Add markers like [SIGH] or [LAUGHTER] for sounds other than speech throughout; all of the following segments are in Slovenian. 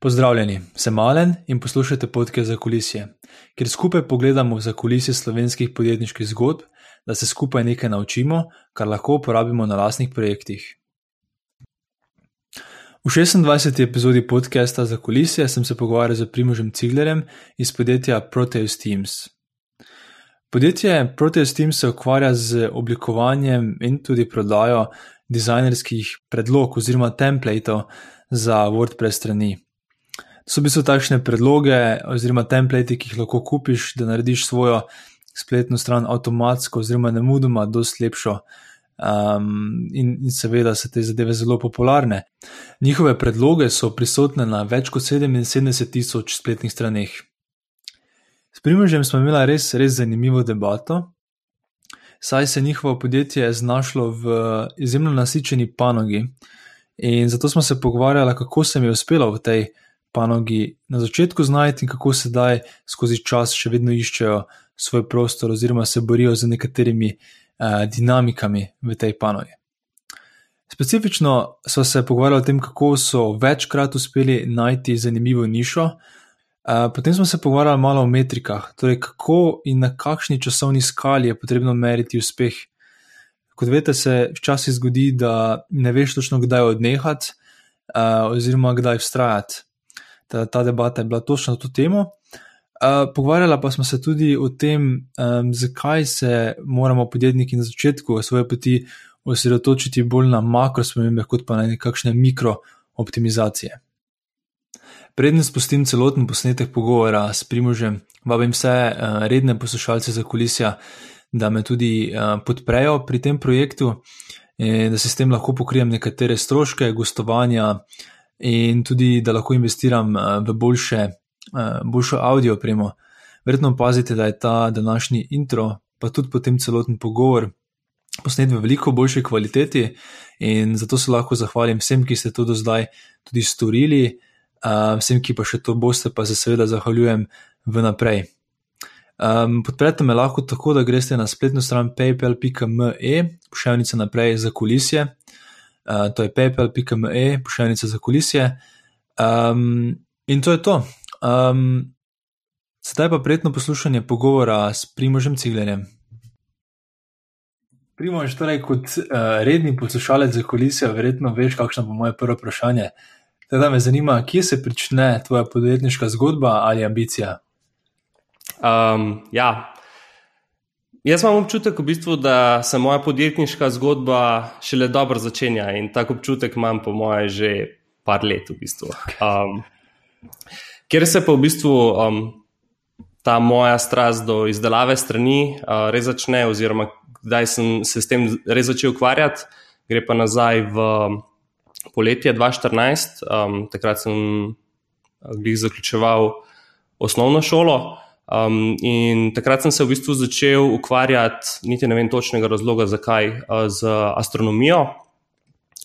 Pozdravljeni, sem Malen in poslušate podke za kulisje, kjer skupaj pogledamo za kulisje slovenskih podjetniških zgodb, da se skupaj nekaj naučimo, kar lahko uporabimo na lastnih projektih. V 26. epizodi podcasta za kulisje sem se pogovarjal z Primožem Ciglerjem iz podjetja Proteus Teams. Podjetje Proteus Teams se ukvarja z oblikovanjem in tudi prodajo dizajnerskih predlog oziroma templatov za WordPress strani. So v bistvu takšne predloge oziroma template, ki jih lahko kupiš, da narediš svojo spletno stran avtomatsko oziroma ne mudoma, dosti lepšo. Um, in, in seveda so te zadeve zelo popularne. Njihove predloge so prisotne na več kot 77 tisoč spletnih straneh. S Primožem smo imeli res, res zanimivo debato, saj se njihovo podjetje znašlo v izjemno nasičeni panogi. In zato smo se pogovarjali, kako se mi je uspelo v tej panogi na začetku znajti in kako sedaj skozi čas še vedno iščejo svoj prostor oziroma se borijo z nekaterimi uh, dinamikami v tej panogi. Specifično smo se pogovarjali o tem, kako so večkrat uspeli najti zanimivo nišo, uh, potem smo se pogovarjali malo o metrikah, torej kako in na kakšni časovni skali je potrebno meriti uspeh. Kot veste, se včasih zgodi, da ne veš točno, kdaj odnehati, uh, oziroma kdaj vztrajati. Ta, ta debata je bila točno na to temo. Uh, pogovarjala pa smo se tudi o tem, um, zakaj se moramo podjetniki na začetku svoje poti osredotočiti bolj na makro spremembe, kot pa na nekakšne mikro optimizacije. Preden spustim celoten posnetek pogovora s Primožem, vabim vse uh, redne poslušalce za kulisja, da me tudi uh, podprejo pri tem projektu, da se s tem lahko pokrijem nekatere stroške, gostovanja in tudi da lahko investiram uh, v boljše, uh, boljšo audio opremo. Verjetno opazite, da je ta današnji intro, pa tudi potem celoten pogovor. Posnet v veliko boljši kvaliteti, in zato se lahko zahvalim vsem, ki ste to do zdaj tudi storili, vsem, ki pa še to boste, pa se seveda zahvaljujem vnaprej. Um, podprete me lahko tako, da greste na spletno stran paypal.me, pošiljnica naprej za kulisje. Uh, to je paypal.me, pošiljnica za kulisje. Um, in to je to. Um, sedaj pa prijetno poslušanje pogovora s Primožem Ciglerjem. Primož, torej kot uh, redni poslušalec za kulisje, verjetno veš, kakšno bo moje prvo vprašanje. Teda me zanima, kje se začne tvoja podjetniška zgodba ali ambicija? Um, ja. Jaz imam občutek, v bistvu, da se moja podjetniška zgodba šele dobro začenja in tako občutek imam, po moje, že par let. V bistvu. um, ker se pa v bistvu um, ta moja strast do izdelave strani uh, res začne, oziroma kdaj sem se s tem res začel ukvarjati, gre pa nazaj v poletje 2014, um, takrat sem jih uh, zaključeval osnovno šolo. Um, in takrat sem se v bistvu začel ukvarjati, niti ne vem točnega razloga, zakaj, uh, z astronomijo.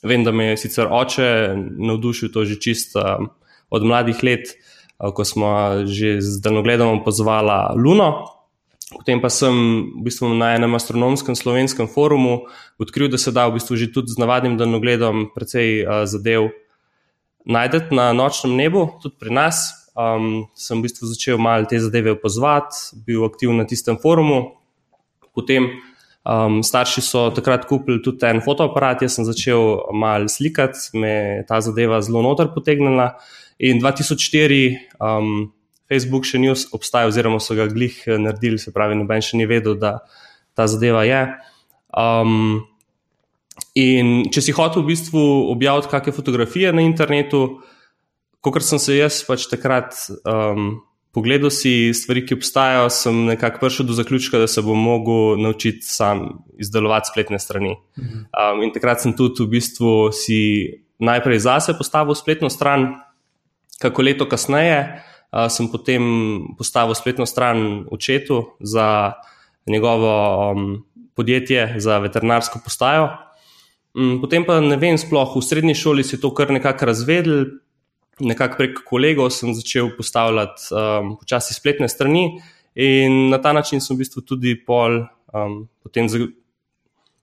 Vem, da me je sicer oče navdušil to že čist uh, od mladih let, uh, ko smo že z daljnogledom opazovali Luno. Potem pa sem v bistvu na enem astronomskem slovenskem forumu odkril, da se da v bistvu že tudi z navadnim daljnogledom precej uh, zadev najdete na nočnem nebu, tudi pri nas. Um, sem v bistvu začel malo te zadeve opazovati, bil aktiven na tistem forumu. Potem um, starši so takrat kupili tudi en fotoaparat, jaz sem začel malo slikati, me je ta zadeva zelo noter potegnila. In 2004. Um, Facebook še ni obstajal, oziroma so ga glih eh, naredili, se pravi, noben še ni vedel, da ta zadeva je. Um, in če si hotel v bistvu objaviti kakšne fotografije na internetu, kot sem se jaz pač takrat um, pogledal, si stvari, ki obstajajo, sem nekako prišel do zaključka, da se bom mogel naučiti sam izdelovati spletne strani. Um, in takrat sem tudi v bistvu si najprej zase postavil spletno stran, kako leto kasneje sem potem postavil spletno stran očetu za njegovo um, podjetje, za veterinarsko postajo. Um, potem pa ne vem, sploh v srednji šoli si to kar nekako razvedel, nekako prek kolegov sem začel postavljati um, počasi spletne strani, in na ta način sem v bistvu tudi pol um, potem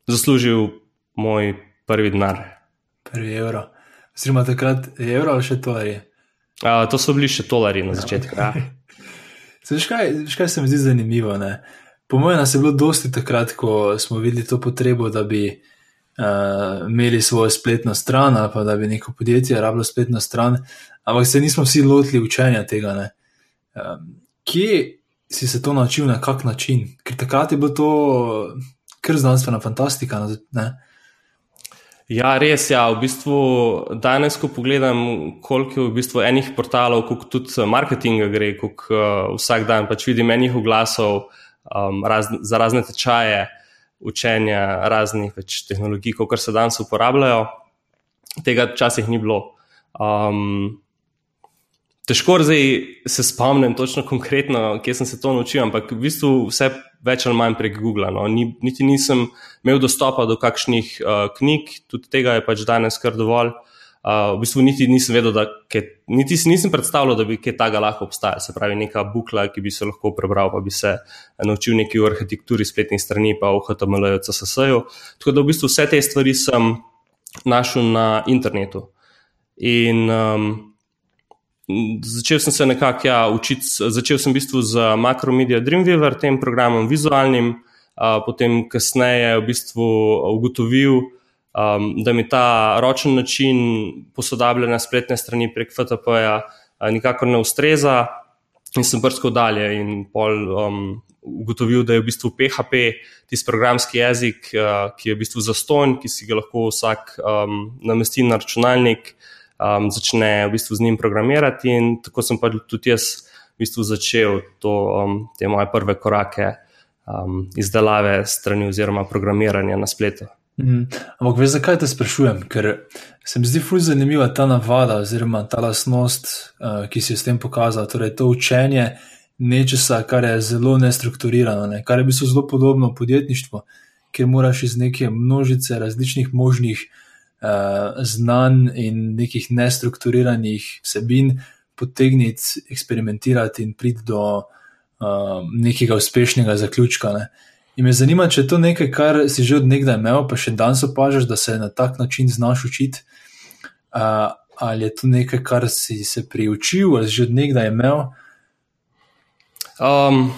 zaslužil moj prvi denar. Prvi evro. Oziroma, takrat je evro ali še to ali? Uh, to so bili še tolari na začetku. Ja. [LAUGHS] Veš kaj, kaj se mi zdi zanimivo? Ne? Po mojem, nas je bilo dosti takrat, ko smo videli to potrebo, da bi uh, imeli svojo spletno stran ali pa da bi neko podjetje rabilo spletno stran, ampak se nismo vsi lotili učenja tega. Um, kje si se to naučil, na kak način? Ker takrat je bilo to kar znanstvena fantastika. Ne? Ja, res je. Ja. V bistvu danes, ko pogledam, koliko je v bistvu enih portalov, koliko tudi marketinga gre, koliko uh, vsak dan pač vidim enih oglasov um, raz, za razne tečaje učenja raznih tehnologij, kot se danes uporabljajo. Tega včasih ni bilo. Um, težko zdaj se spomnim točno konkretno, kje sem se to naučil, ampak v bistvu vse več ali manj prek Google. No. Ni, niti nisem imel dostopa do kakšnih uh, knjig, tudi tega je pač danes kar dovolj. Uh, v bistvu niti nisem vedel, da kaj, niti si nisem predstavljal, da bi kaj takega lahko obstajalo. Se pravi, neka bukla, ki bi se lahko prebral, pa bi se naučil nekaj o arhitekturi spletnih strani, pa o HTML-ju, CSS-ju. Tako da v bistvu vse te stvari sem našel na internetu. In um, začel sem se nekako ja, učiti, začel sem v bistvu z Macromedia Dreamweaver, tem programom vizualnim, uh, potem kasneje v bistvu ugotovil, um, da mi ta ročen način posodabljanja spletne strani prek FTP-ja uh, nikakor ne ustreza. In sem brskal dalje in pol um, ugotovil, da je v bistvu PHP tisti programski jezik, uh, ki je v bistvu zastonj, ki si ga lahko vsak um, namesti na računalnik, um, začne v bistvu z njim programirati. In tako sem pa tudi jaz v bistvu začel to, um, te moje prve korake um, izdelave strani oziroma programiranja na spletu. Mm. Ampak veš, zakaj te sprašujem? Ker se mi zdi fulj zanimiva ta navada oziroma ta lasnost, uh, ki si jo s tem pokazal. Torej, to učenje nečesa, kar je zelo nestrukturirano, ne? kar je v bistvu zelo podobno podjetništvu, kjer moraš iz neke množice različnih možnih uh, znanj in nekih nestrukturiranih vsebin potegniti, eksperimentirati in priti do uh, nekega uspešnega zaključka. Ne? In me zanima, če je to nekaj, kar si že od nekdaj imel, pa še danes opažaš, da se na tak način znaš učiti. Uh, ali je to nekaj, kar si se priučil, ali si že od nekdaj imel? Um,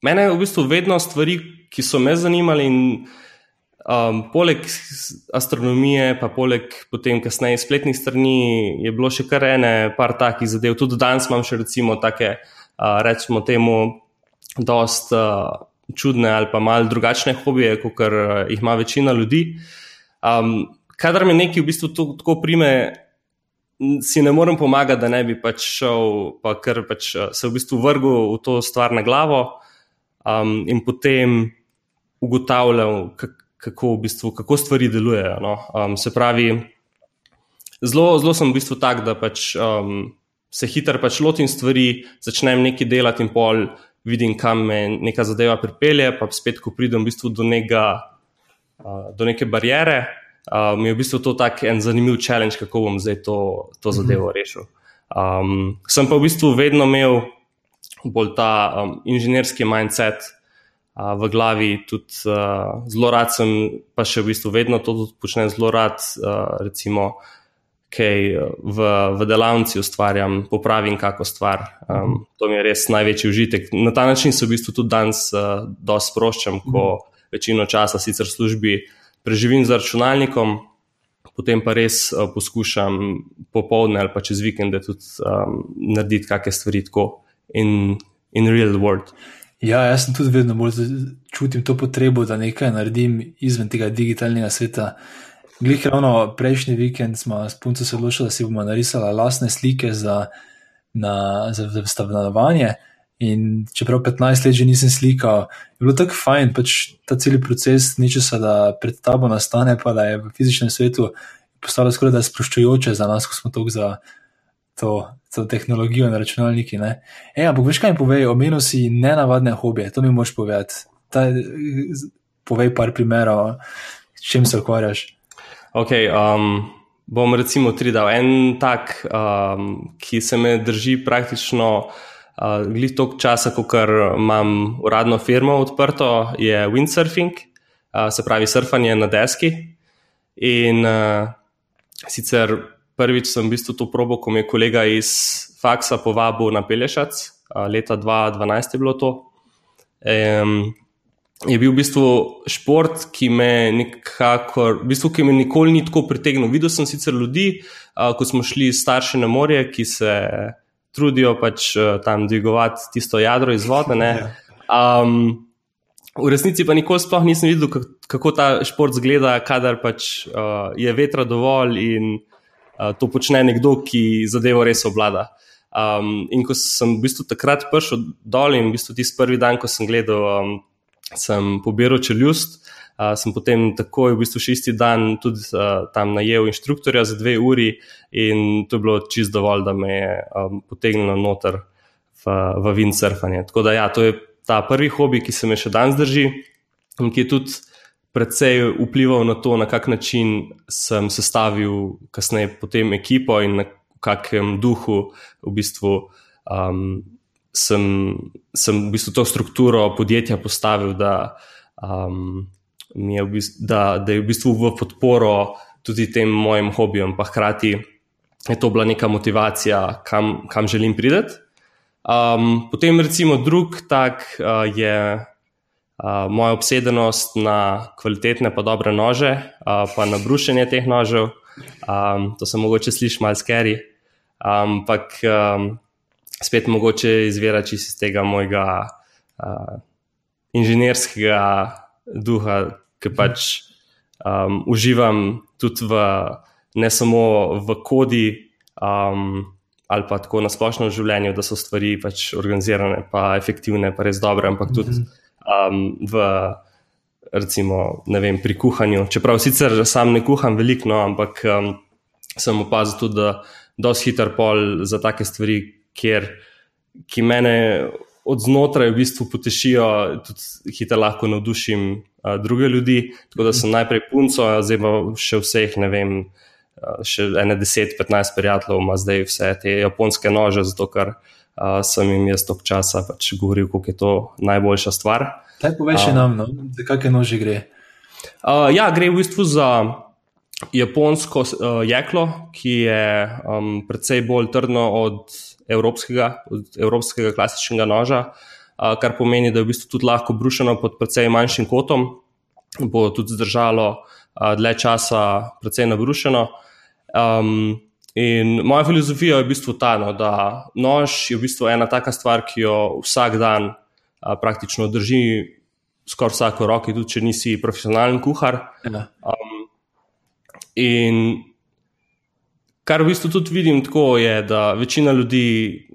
mene je v bistvu vedno stvari, ki so me zanimali. In, um, poleg astronomije, pa poleg potem kasneje spletnih strani, je bilo še kar ene par takih zadev. Tudi danes imam še recimo take, uh, rečemo temu, dost. Uh, čudne ali pa malo drugačne hobije, kot eh, jih ima večina ljudi. Um, kadar me nekaj v bistvu to, tako prime, si ne morem pomagati, da ne bi pač šel, pa ker pač eh, se v bistvu vrgel v to stvar na glavo um, in potem ugotavljal, kako, v bistvu, kako stvari delujejo. No? Um, se pravi, zelo, zelo sem v bistvu tak, da pač. Um, Se hitro pač lotim stvari, začnem nekaj delati, in pol vidim, kam me neka zadeva pripelje, pa spet, ko pridem v bistvu do, nega, uh, do neke barijere, uh, mi je v bistvu to tak en zanimiv challenge, kako bom zdaj to, to mhm. zadevo rešil. Um, sem pa v bistvu vedno imel bolj ta um, inženirski mindset uh, v glavi, tudi uh, zelo rad sem, pa še v bistvu vedno to počnem zelo rad, uh, recimo kaj v, v delavnici ustvarjam, popravim kako stvar. Um, to mi je res največji užitek. Na ta način se v bistvu tudi danes uh, dosti sproščam, ko večino časa sicer v službi preživim za računalnikom, potem pa res uh, poskušam popoldne ali pa čez vikende tudi um, narediti kakšne stvari tako in in real world. Ja, jaz sem tudi vedno bolj čutim to potrebo, da nekaj naredim izven tega digitalnega sveta. Glej, ravno prejšnji vikend smo s punco se odločili, da si bomo narisali lastne slike za, na, za, za stanovanje. In čeprav 15 let že nisem slikal, je bilo tako fajn, pač ta cel proces nečesa, da pred tabo nastane, pa da je v fizičnem svetu postalo skoraj da sproščujoče za nas, ko smo tukaj za to, to tehnologijo na računalniki. E, ampak veš kaj mi povej, omenil si nenavadne hobije, to mi moš povedati. Povej par primerov, s čim se ukvarjaš. Okay, um, bom recimo tri dal. En tak, um, ki se me drži praktično uh, glih toliko časa, kot imam uradno firmo odprto, je windsurfing, uh, se pravi surfanje na deski. In uh, sicer prvič sem v bistvu to probo, ko mi je kolega iz faksa povabil na Pelešac, leta 2012 je bilo to. Um, je bil v bistvu šport, ki me nekako, v bistvu, ki me nikoli ni tako pritegnil. Videl sem sicer ljudi, uh, ko smo šli starši na morje, ki se trudijo pač uh, tam dvigovati tisto jadro iz vode. Um, v resnici pa nikoli sploh nisem videl, kako ta šport zgleda, kadar pač uh, je vetra dovolj in uh, to počne nekdo, ki zadevo res obvlada. Um, in ko sem v bistvu takrat prišel dol in v bistvu tisti prvi dan, ko sem gledal. Um, sem pobiral čeljust, uh, sem potem takoj, v bistvu šesti dan, tudi uh, tam najel inštruktorja za dve uri, in to je bilo čist dovolj, da me je um, potegnilo noter v, v windsurfanje. Tako da, ja, to je ta prvi hobi, ki se me še danes drži in ki je tudi predvsej vplival na to, na kak način sem sestavil kasneje potem ekipo in na kakem duhu v bistvu. Um, sem, sem v bistvu to strukturo podjetja postavil, da, um, je, v bistvu, da, da je v bistvu v podporo tudi tem mojim hobijem, pa hkrati je to bila neka motivacija, kam, kam želim priti. Um, potem, recimo, drug tak uh, je uh, moja obsedenost na kvalitetne, pa dobre nože, uh, pa na brušenje teh nožev. Um, to se mogoče sliši malo skeri, ampak um, spet mogoče izvira čisto iz tega mojega uh, inženirskega duha, ki pač um, uživam tudi v, ne samo v kodi. Um, Ali pa tako na splošno v življenju, da so stvari pač organizirane, pa efektivne, pa res dobre, ampak tudi um, v, recimo, ne vem, pri kuhanju. Čeprav sicer sam ne kuham veliko, no, ampak um, sem opazil tudi, da dosti hiter pol za take stvari, kjer, ki mene od znotraj v bistvu potešijo, tudi hitro lahko navdušim uh, druge ljudi. Tako da sem najprej punco, zdaj pa še vseh, ne vem, uh, še ene 10-15 prijateljev, ima zdaj vse te japonske nože, zato ker uh, sem jim jaz tok časa pač govoril, kako je to najboljša stvar. Kaj poveš uh, nam, no? za kakšne nože gre? Uh, ja, gre v bistvu za. Japonsko uh, jeklo, ki je um, precej bolj trdno od evropskega, evropskega klasičnega noža, kar pomeni, da je v bistvu tudi lahko brušeno pod precej manjšim kotom, bo tudi zdržalo dlje časa, precej nabrušeno. Um, in moja filozofija je v bistvu ta, no, da nož je v bistvu ena taka stvar, ki jo vsak dan a, praktično drži skoraj vsako roki, tudi če nisi profesionalen kuhar. Um, in Kar v bistvu tudi vidim tako, je, da večina ljudi,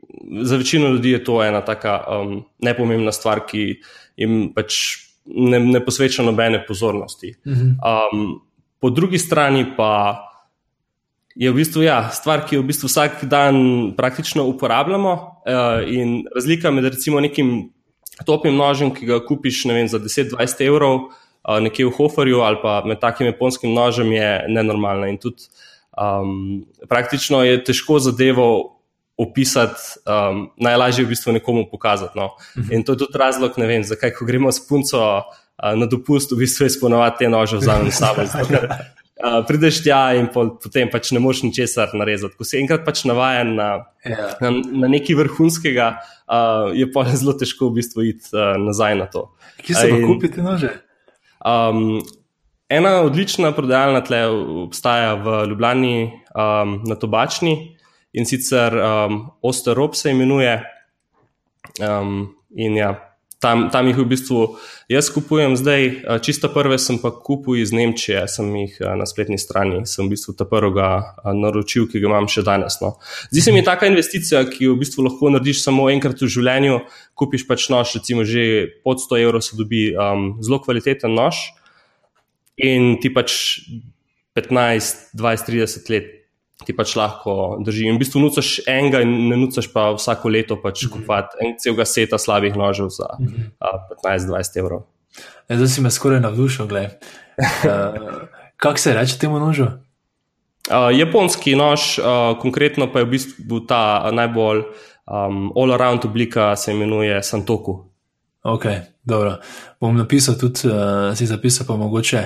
za večino ljudi je to ena tako um, nepomembna stvar, ki jim pač ne, ne posveča nobene pozornosti. Um, po drugi strani pa je v bistvu ja, stvar, ki jo v bistvu vsak dan praktično uporabljamo, uh, in razlika med recimo nekim topim nožem, ki ga kupiš vem, za 10-20 evrov. Nekje v Hoferju ali pa med takim japonskim nožem je nenormalna. In tudi Um, praktično je težko zadevo opisati, um, najlažje je v bistvu nekomu pokazati. No. Mhm. In to je tudi razlog, ne vem, zakaj, ko gremo s punco uh, na dopust, v bistvu je sponovati te nože vzamem s sabo. [LAUGHS] Uh, prideš tja in pol, potem pač ne moš ničesar narezati. Ko si enkrat pač navaden na, yeah. Ja. na, na nekaj vrhunskega, uh, je pa [LAUGHS] zelo težko v bistvu iti uh, nazaj na to. Kje se pa kupiti nože? Um, Ena odlična prodajalna tle obstaja v Ljubljani um, na Tobačni in sicer um, Osterop se imenuje. Um, in ja, tam, tam jih v bistvu jaz kupujem zdaj, čisto prve sem pa kupil iz Nemčije, sem jih na spletni strani, sem v bistvu ta prvega naročil, ki ga imam še danes. No. Zdi se mi taka investicija, ki jo v bistvu lahko narediš samo enkrat v življenju, kupiš pač nož, recimo že pod 100 evrov se dobi um, zelo kvaliteten nož in ti pač 15, 20, 30 let ti pač lahko drži. In v bistvu nucaš enega, in ne nucaš pa vsako leto pač mm -hmm. kupiti en celega seta slabih nožev za mm -hmm. uh, 15-20 evrov. E, zdaj si me skoraj navdušil, uh, kako se reče temu nožu? Uh, japonski nož, uh, konkretno pa je v bistvu ta najbolj um, all-around oblika, se imenuje Santoku. Ok, dobro. Bom napisal tudi, uh, si zapisal, pa mogoče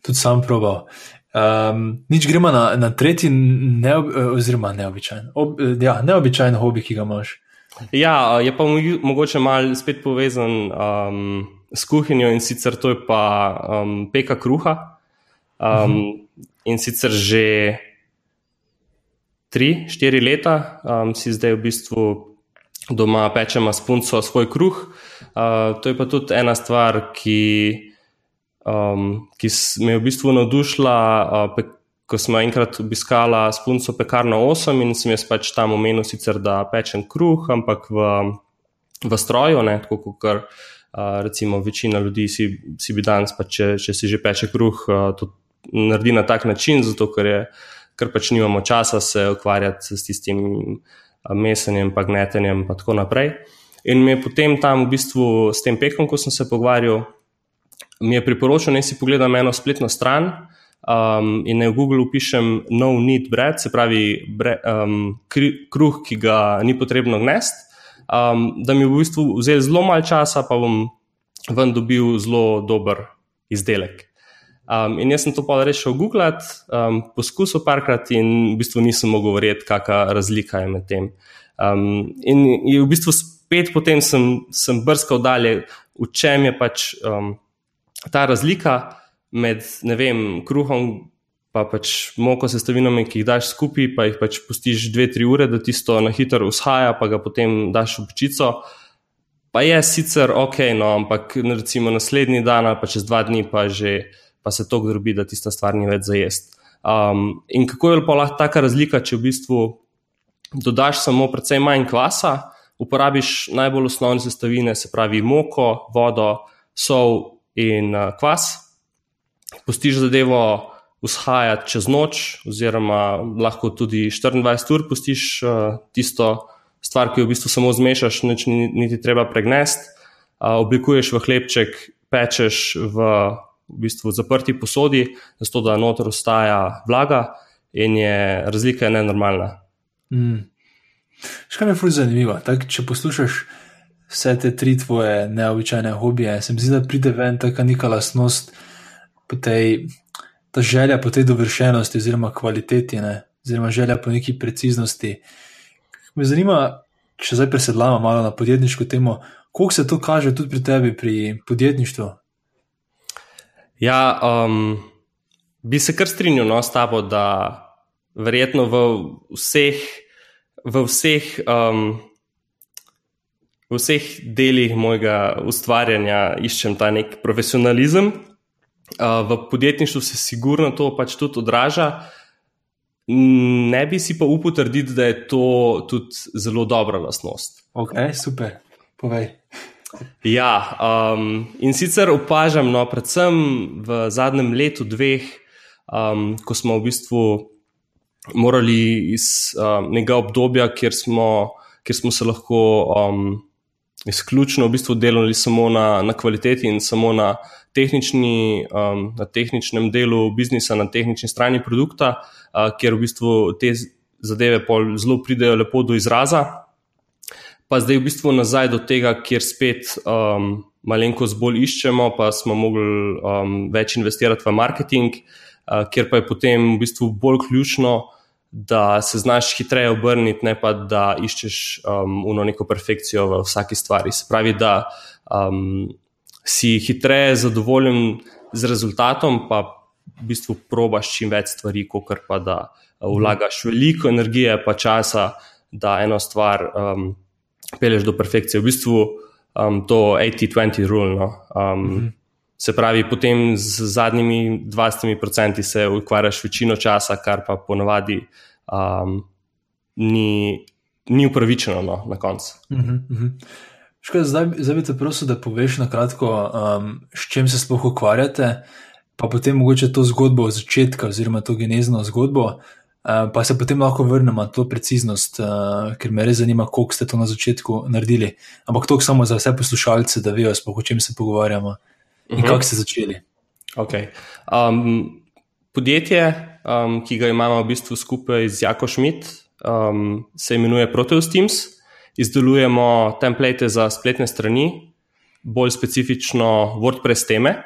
tudi sam probal. Um, nič gremo na, na tretji, neob, oziroma neobičajen, ob, ja, neobičajen hobi, ki ga imaš. Ja, je pa mogoče malo spet povezan um, s kuhinjo in sicer to je pa um, peka kruha. Um, uh -huh. In sicer že tri, štiri leta um, si zdaj v bistvu doma pečemo s punco svoj kruh. Uh, to je pa tudi ena stvar, ki um, ki me je v bistvu navdušila, uh, ko smo enkrat obiskali spunco pekarno 8 in sem jaz pač tam omenil, sicer, da pečem kruh, ampak v, v stroju, ne, tako kot uh, recimo večina ljudi si, si bi danes, pa če, če si že peče kruh, uh, to naredi na tak način, zato ker, je, ker pač nimamo časa se ukvarjati s tistim mesenjem, pa gnetenjem in tako naprej. In mi je potem tam v bistvu s tem pekom, ko sem se pogovarjal, mi je priporočil, da si pogledam eno spletno stran um, in v Google upišem no need bread, se pravi bre, um, kruh, ki ga ni potrebno gnesti. Um, da mi je v bistvu vzel zelo malo časa, pa bom ven dobil zelo dober izdelek. Um, in jaz sem to pa rešil googlati, um, poskusil parkrat in v bistvu nisem mogel verjeti, kakšna razlika je med tem. Um, in v bistvu spet potem sem, sem brskal dalje, v čem je pač um, ta razlika med vem, kruhom in pač moko sestavinami, ki jih daš skupaj, pa jih pač pustiš dve, tri ure, da tisto na hitro ushaja, pa ga potem daš v pečico. Pa je sicer ok, no, ampak recimo naslednji dan ali pa čez dva dni pa, že, pa se to grobi, da tista stvar ni več za jesti. Um, in kako je pa lahko taka razlika, če v bistvu dodaš samo precej manj kvasa, uporabiš najbolj osnovne sestavine, se pravi moko, vodo, sol in uh, kvas, pustiš zadevo vzhajati čez noč, oziroma lahko tudi 24 ur pustiš uh, tisto stvar, ki jo v bistvu samo zmešaš, nič ni, niti treba pregnesti, uh, oblikuješ v hlebček, pečeš v, v bistvu zaprti posodi, zato da noter ostaja vlaga in je razlika je nenormalna. Mm. Še mi je fulj zanimivo, tak, če poslušaš vse te tri tvoje neobičajne hobije. Se mi zdi, da pride ven ta neka lastnost, tej, ta želja po tej dovršenosti, oziroma kvaliteti, ne? oziroma želja po neki preciznosti. Me zanima, če zdaj presedlamo malo na podjetniško temo, koliko se to kaže tudi pri tebi, pri podjetništvu? Ja, um, bi se kar strinjal no, s tabo, da verjetno v vseh, v vseh um, v vseh delih mojega ustvarjanja iščem ta nek profesionalizem. V podjetništvu se sigurno to pač tudi odraža. Ne bi si pa upal trditi, da je to tudi zelo dobra lastnost. Ok, super, povej. Ja, um, in sicer opažam, no, predvsem v zadnjem letu, dveh, um, ko smo v bistvu morali iz um, nekega obdobja, kjer smo, kjer smo se lahko um, izključno v bistvu delali samo na, na kvaliteti in samo na, tehnični, um, na tehničnem delu biznisa, na tehnični strani produkta, uh, kjer v bistvu te zadeve zelo pridejo lepo do izraza. Pa zdaj v bistvu nazaj do tega, kjer spet um, malenkost bolj iščemo, pa smo mogli um, več investirati v marketing, uh, kjer pa je potem v bistvu bolj ključno da se znaš hitreje obrniti, ne pa da iščeš um, neko perfekcijo v vsaki stvari. Se pravi, da um, si hitreje zadovoljen z rezultatom, pa v bistvu probaš čim več stvari, kot pa da uh, vlagaš veliko energije in časa, da eno stvar um, peleš do perfekcije. V bistvu um, to 80-20 rule. No? Um, mm -hmm. Se pravi, potem z zadnjimi 20% se ukvarjaš večino časa, kar pa ponavadi um, ni, ni upravičeno no, na koncu. Uh -huh, uh -huh. zdaj, zdaj bi te prosil, da poveš na kratko, um, s čim se sploh ukvarjate, pa potem mogoče to zgodbo od začetka, oziroma to genezno zgodbo. Uh, pa se potem lahko vrnemo na to preciznost, uh, ker me res zanima, koliko ste to na začetku naredili. Ampak to samo za vse poslušalce, da vejo, o čem se pogovarjamo in uh -huh. kako ste začeli. Okay. Um, podjetje, um, ki ga imamo v bistvu skupaj z Jako Schmidt, um, se imenuje Proteus Teams. Izdelujemo template za spletne strani, bolj specifično WordPress teme.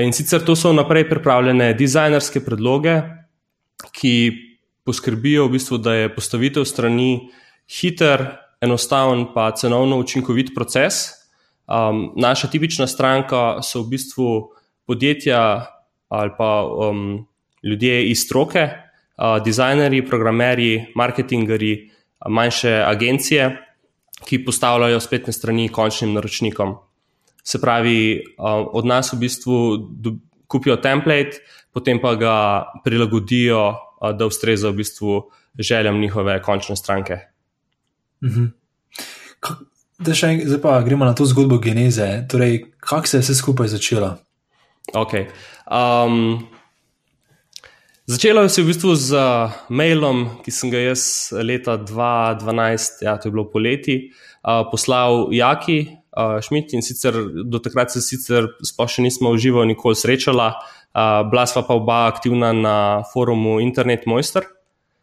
In sicer to so naprej pripravljene dizajnerske predloge, ki poskrbijo, v bistvu, da je postavitev strani hiter, enostaven, pa cenovno učinkovit proces. Um, naša tipična stranka so v bistvu podjetja ali pa um, ljudje iz stroke, uh, dizajnerji, programerji, marketingerji, manjše agencije, ki postavljajo spletne strani končnim naročnikom. Se pravi, uh, od nas v bistvu kupijo template, potem pa ga prilagodijo, uh, da ustreza v bistvu željam njihove končne stranke. Mhm. Zdaj pa gremo na to zgodbo geneze. Torej, kako se je vse skupaj začelo? Okay. Um, začelo se je v bistvu z mailom, ki sem ga jaz leta 2012, ja, to je bilo poleti, uh, poslal Jaki uh, Šmit in sicer do takrat se sicer sploh še nismo v živo nikoli srečala, uh, bila sva pa oba aktivna na forumu Internet Mojster.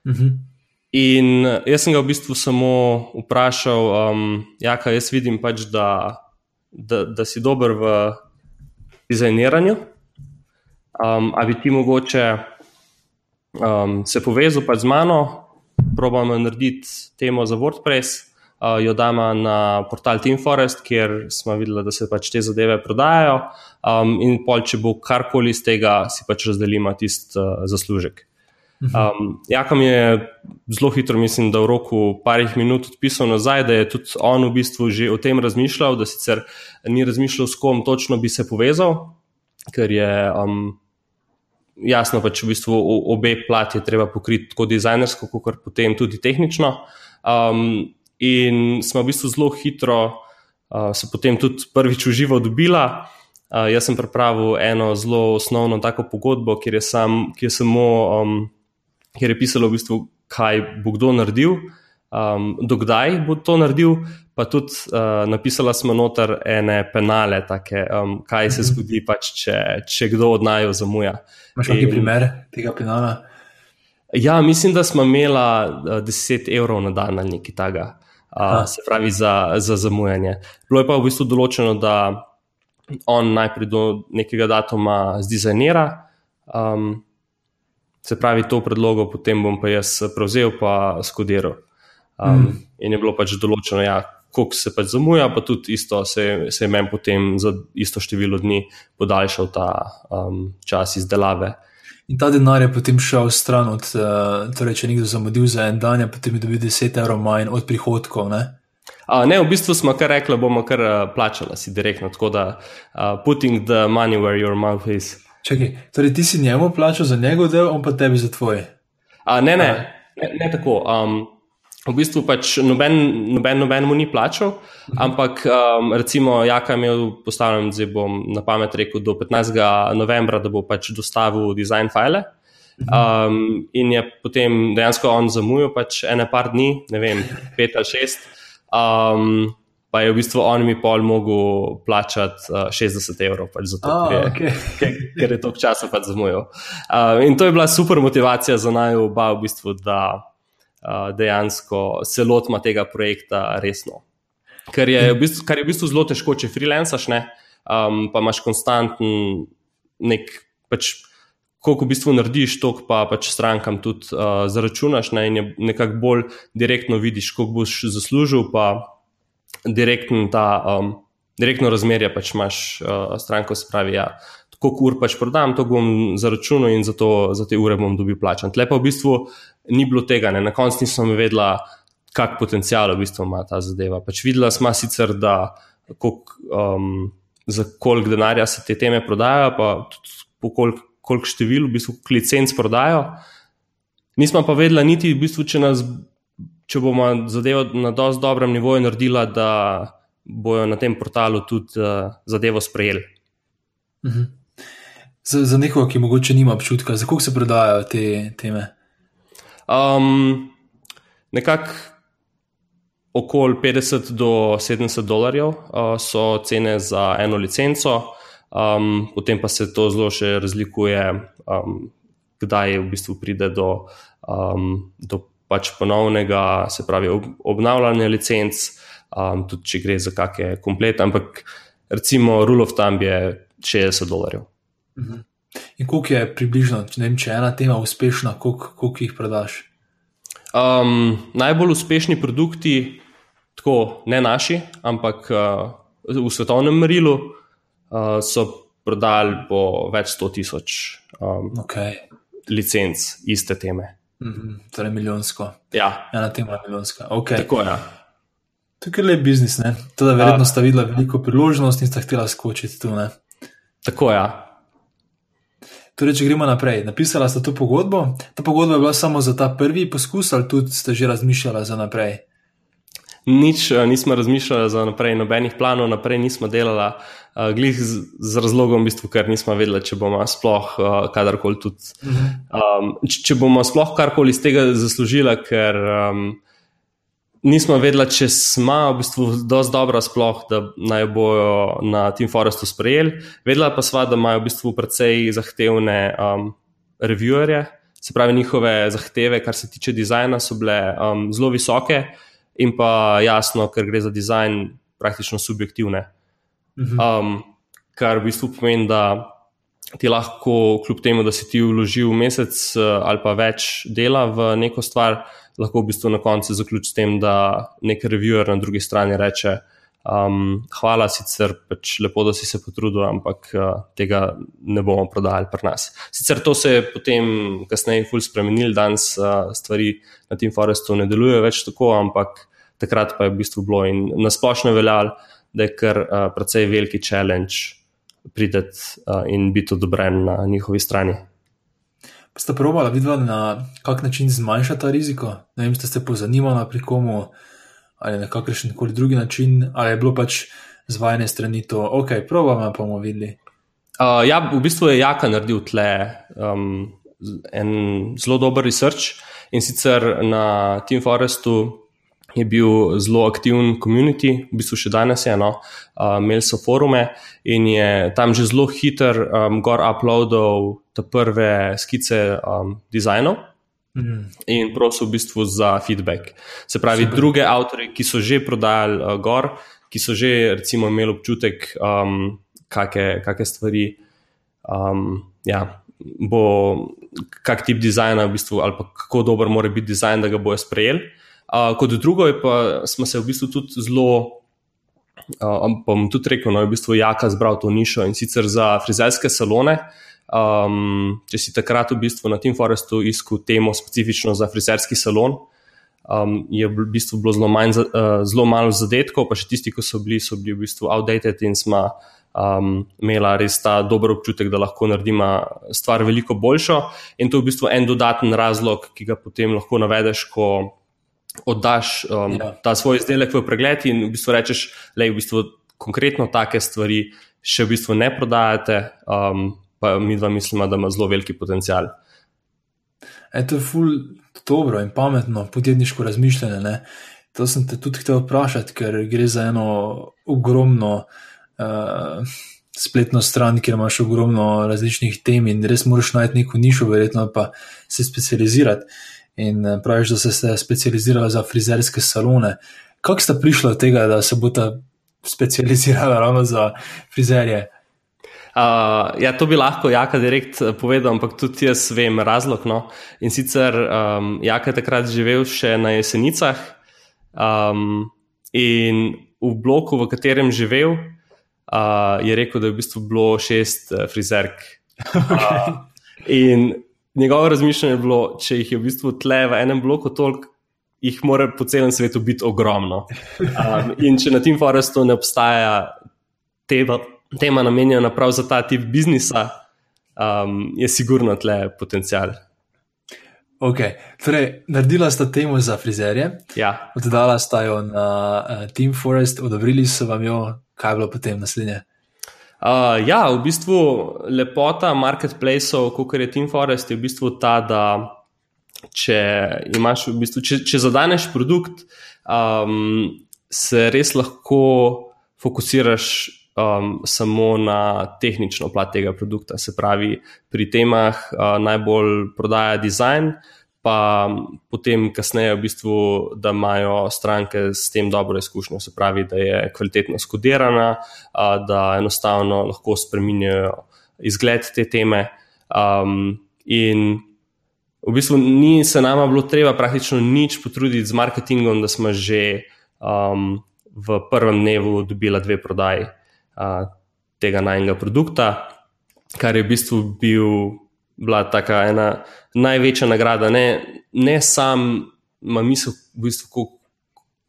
Uh mhm. -huh. In jaz sem ga v bistvu samo vprašal, um, Jaka, jaz vidim pač, da, da, da si dober v dizajniranju. Um, a bi ti mogoče um, se povezal pa z mano, probamo narediti temo za WordPress, uh, jo damo na portal Team Forest, kjer smo videli, da se pač te zadeve prodajajo. Um, in pol, če bo karkoli iz tega, si pač razdelimo tisti uh, zaslužek. Um, Jaka mi je zelo hitro, mislim, da v roku parih minut odpisal nazaj, da je tudi on v bistvu že o tem razmišljal, da sicer ni razmišljal, s kom točno bi se povezal, ker je um, jasno, pač v bistvu obe plati je treba pokriti tako dizajnersko, kot potem tudi tehnično. Um, in smo v bistvu zelo hitro uh, se potem tudi prvič v živo dobila. Uh, jaz sem pripravil eno zelo osnovno tako pogodbo, kjer je, sam, kjer je samo. Um, kjer je pisalo, v bistvu, kaj bo kdo naredil, um, dokdaj bo to naredil, pa tudi uh, napisala smo noter ene penale, take, um, kaj se mhm. zgodi, pač, če, če kdo od naju zamuja. Imáš kakšen primer tega penala? Ja, mislim, da smo imeli uh, 10 evrov na dan ali nekaj takega, uh, se pravi za, za zamujanje. Bilo je pa v bistvu določeno, da on najprej do nekega datuma zdizajnira. Um, Se pravi, to predlogo potem bom pa jaz prevzel in skodiral. Um, mm. In je bilo pač določeno, ja, koliko se pač zamuja, pa tudi isto se, se je meni potem za isto število dni podaljšal ta um, čas izdelave. In ta denar je potem šel stran od, uh, torej, če nekdo zamudil za en dan, potem je dobil 10 evrov manj od prihodkov. Ne? Uh, ne, v bistvu smo kar rekli, bomo kar uh, plačali si direktno, tako da uh, putting the money where your mouth is. Čakaj, torej ti si njemu plačal za njegov del, on pa tebi za tvoj. A, ne, ne, ne, ne tako. Um, v bistvu pač noben, noben, noben mu ni plačal, ampak um, recimo, Jaka je imel postavljen, zdaj bom na pamet rekel, do 15. novembra, da bo pač dostavil design file. Um, in je potem dejansko on zamujal pač ene par dni, ne vem, pet ali šest. Um, pa je v bistvu on mi pol mogel plačati uh, 60 evrov, pač zato, oh, ker, je, okay. [LAUGHS] ker, ker je toliko časa pač zamujal. Uh, in to je bila super motivacija za naj oba, v bistvu, da uh, dejansko se lotimo tega projekta resno. Ker je, v bistvu, kar je v bistvu zelo težko, če freelancaš, ne, um, pa imaš konstanten nek. Pač, Koliko v bistvu narediš, toliko pa pač strankam tudi uh, zaračunaš, ne, in nekako bolj direktno vidiš, koliko boš zaslužil, pa direktno, ta, um, direktno razmerje pač imaš uh, stranko, se pravi, ja, koliko ur pač prodam, to bom zaračunal in za, to, za te ure bom dobil plačan. Tle pa v bistvu ni bilo tega, ne? na koncu nisem vedela, kak potencial v bistvu ima ta zadeva. Pač videla smo sicer, da kolik, um, za koliko denarja se te teme prodajajo, pa tudi po koliko kolik števil, v bistvu, licenc prodajo. Nismo pa vedela niti, v bistvu, če nas če bomo zadevo na dosti dobrem nivoju naredili, da bojo na tem portalu tudi uh, zadevo sprejeli. Uh -huh. za, za nekoga, ki mogoče nima občutka, za koliko se prodajajo te teme? Um, Nekako okoli 50 do 70 dolarjev uh, so cene za eno licenco, um, potem pa se to zelo še razlikuje, um, kdaj v bistvu pride do, um, do pač ponovnega, se pravi, obnavljanja licenc, um, tudi če gre za kakšne komplete, ampak recimo rule of thumb je 60 dolarjev. Mhm. In koliko je približno, če, vem, če je ena tema uspešna, koliko, koliko jih prodaš? Um, najbolj uspešni produkti, tako ne naši, ampak uh, v svetovnem merilu, uh, so prodali po več sto tisoč um, okay. licenc iste teme. Mm -hmm. Torej, milijonsko. Ja. Ena tema je milijonska. Okay. Tako je. Ja. To je le biznis, ne? To, da verjetno sta videla veliko priložnosti in sta htela skočiti tu. Ne? Tako je. Ja. Torej, če gremo naprej, napisala sta to pogodbo. Ta pogodba je bila samo za ta prvi poskus, ali tudi ste že razmišljali za naprej? Nič eh, nismo razmišljali za naprej, nobenih planov naprej nismo delali, uh, glih z, z razlogom, v bistvu, ker nismo vedeli, če bomo sploh uh, kadarkoli tudi. Um, če, če bomo sploh karkoli iz tega zaslužili, ker. Um, nismo vedeli, če smo v bistvu dovolj dobro, sploh, da naj bojo na Team Forestu sprejeli. Vedela pa sva, da imajo v bistvu precej zahtevne um, reviewerje, se pravi, njihove zahteve, kar se tiče dizajna, so bile um, zelo visoke in pa jasno, ker gre za dizajn, praktično subjektivne. Mhm. Um, kar v bistvu pomeni, da ti lahko, kljub temu, da si ti vložil mesec uh, ali pa več dela v neko stvar, lahko v bistvu na koncu zaključi s tem, da nek reviewer na drugi strani reče: um, Hvala, sicer pač lepo, da si se potrudil, ampak uh, tega ne bomo prodajali pri nas. Sicer to se je potem kasneje fulj spremenil, danes uh, stvari na tem forestu ne delujejo več tako, ampak takrat pa je v bistvu bilo in nasplošno veljal, da je kar uh, precej veliki challenge. Prideti uh, in biti odobren na njihovi strani. Pa ste probali videti, na kak način zmanjšati ta riziko? Ne vem, ste se pozanimali pri komu ali na kakršen koli drugi način, ali je bilo pač z vajne strani to, ok, probamo, pa bomo videli. Uh, ja, v bistvu je Jaka naredil tle um, en zelo dober research in sicer na Team Forestu je bil zelo aktiven community, v bistvu še danes je eno, uh, imeli so forume in je tam že zelo hiter um, gor uploadal te prve skice um, dizajnov. Mm. In prosil v bistvu za feedback. Se pravi, Super. druge avtorje, ki so že prodajali uh, gor, ki so že recimo, imeli občutek, um, kakšne stvari, um, ja, bo kak tip dizajna, v bistvu, ali kako dober mora biti dizajn, da ga bojo sprejeli kot drugo, pa smo se v bistvu tudi zelo, uh, bom tudi rekel, no, v bistvu jaka zbral to nišo in sicer za frizerske salone. Um, če si takrat v bistvu na Team Forestu iskal temo specifično za frizerski salon, um, je v bistvu bilo zelo, manj, uh, zelo malo zadetkov, pa še tisti, ki so bili, so bili v bistvu outdated in smo um, imeli res ta dober občutek, da lahko naredimo stvar veliko boljšo. In to je v bistvu en dodaten razlog, ki ga potem lahko navedeš, ko oddaš um, ja. ta svoj izdelek v pregled in v bistvu rečeš, da v bistvu konkretno take stvari še v bistvu ne prodajate, um, pa mi dva mislimo, da ima zelo veliki potencial. E, to je ful dobro in pametno podjetniško razmišljanje. Ne? To sem te tudi hotel vprašati, ker gre za eno ogromno uh, spletno stran, kjer imaš ogromno različnih tem in res moraš najti neko nišo, verjetno pa se specializirati. In eh, praviš, da ste se specializirali za frizerske salone. Kako ste prišli do tega, da se boste specializirali ravno za frizerje? Uh, ja, to bi lahko Jaka direkt eh, povedal, ampak tudi jaz vem razlog. No. In sicer um, Jaka je takrat živel še na jesenicah um, in v bloku, v katerem živel, uh, je rekel, da je v bistvu bilo šest uh, frizerk. [LAUGHS] Okay. Uh, in njegovo razmišljanje je bilo, če jih je v bistvu tle v enem bloku toliko, jih mora po celem svetu biti ogromno. Um, in če na tem forestu ne obstaja tema, tema namenjena prav za ta tip biznisa, um, je sigurno tle potencial. Ok, torej, naredila sta temo za frizerje. Ja. Oddala sta jo na uh, Team Forest, odobrili so vam jo, kaj je bilo potem naslednje? Uh, ja, v bistvu lepota marketplaceov, kot je Team Forest, je v bistvu ta, da če imaš, v bistvu, če, če zadaneš produkt, um, se res lahko fokusiraš um, samo na tehnično plat tega produkta. Se pravi, pri temah uh, najbolj prodaja dizajn pa potem kasneje, v bistvu, da imajo stranke s tem dobro izkušnjo, se pravi, da je kvalitetno skodirana, da enostavno lahko spremenjajo izgled te teme. Um, in v bistvu ni se nama bilo treba praktično nič potruditi z marketingom, da smo že um, v prvem dnevu dobila dve prodaji uh, tega najnega produkta, kar je v bistvu bil, bila taka ena največja nagrada. Ne, ne sam, ima misel, v bistvu,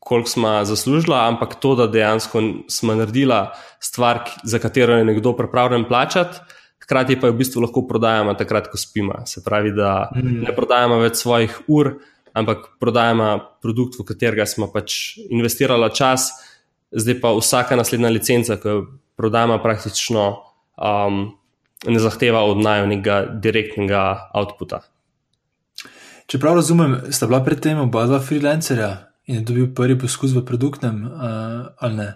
koliko smo zaslužili, ampak to, da dejansko smo naredili stvar, za katero je nekdo pripravljen plačati. Hkrati pa jo v bistvu lahko prodajamo takrat, ko spimo. Se pravi, da mm. ne prodajamo več svojih ur, ampak prodajamo produkt, v katerega smo pač investirali čas, zdaj pa vsaka naslednja licenca, ki jo prodajamo, praktično um, ne zahteva od najmonega direktnega outputa. Če prav razumem, sta bila predtem oba dva freelancerja in je dobil prvi poskus v produktnem, uh, ali ne?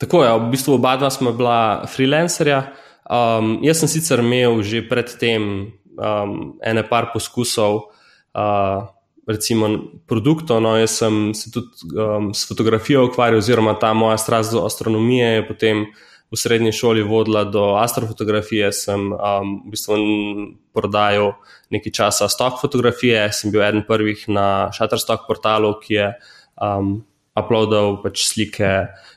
Tako je, v bistvu oba dva smo bila freelancerja. Um, jaz sem sicer imel že predtem um, ene par poskusov, uh, recimo produktov. No, jaz sem se tudi um, s fotografijo ukvarjal, oziroma ta moja strast do astronomije je potem v srednji šoli vodila do astrofotografije. Sem um, v bistvu prodajal nekaj časa stok fotografije, sem bil eden prvih na Shutterstock portalu, ki je um, uploadal pač slike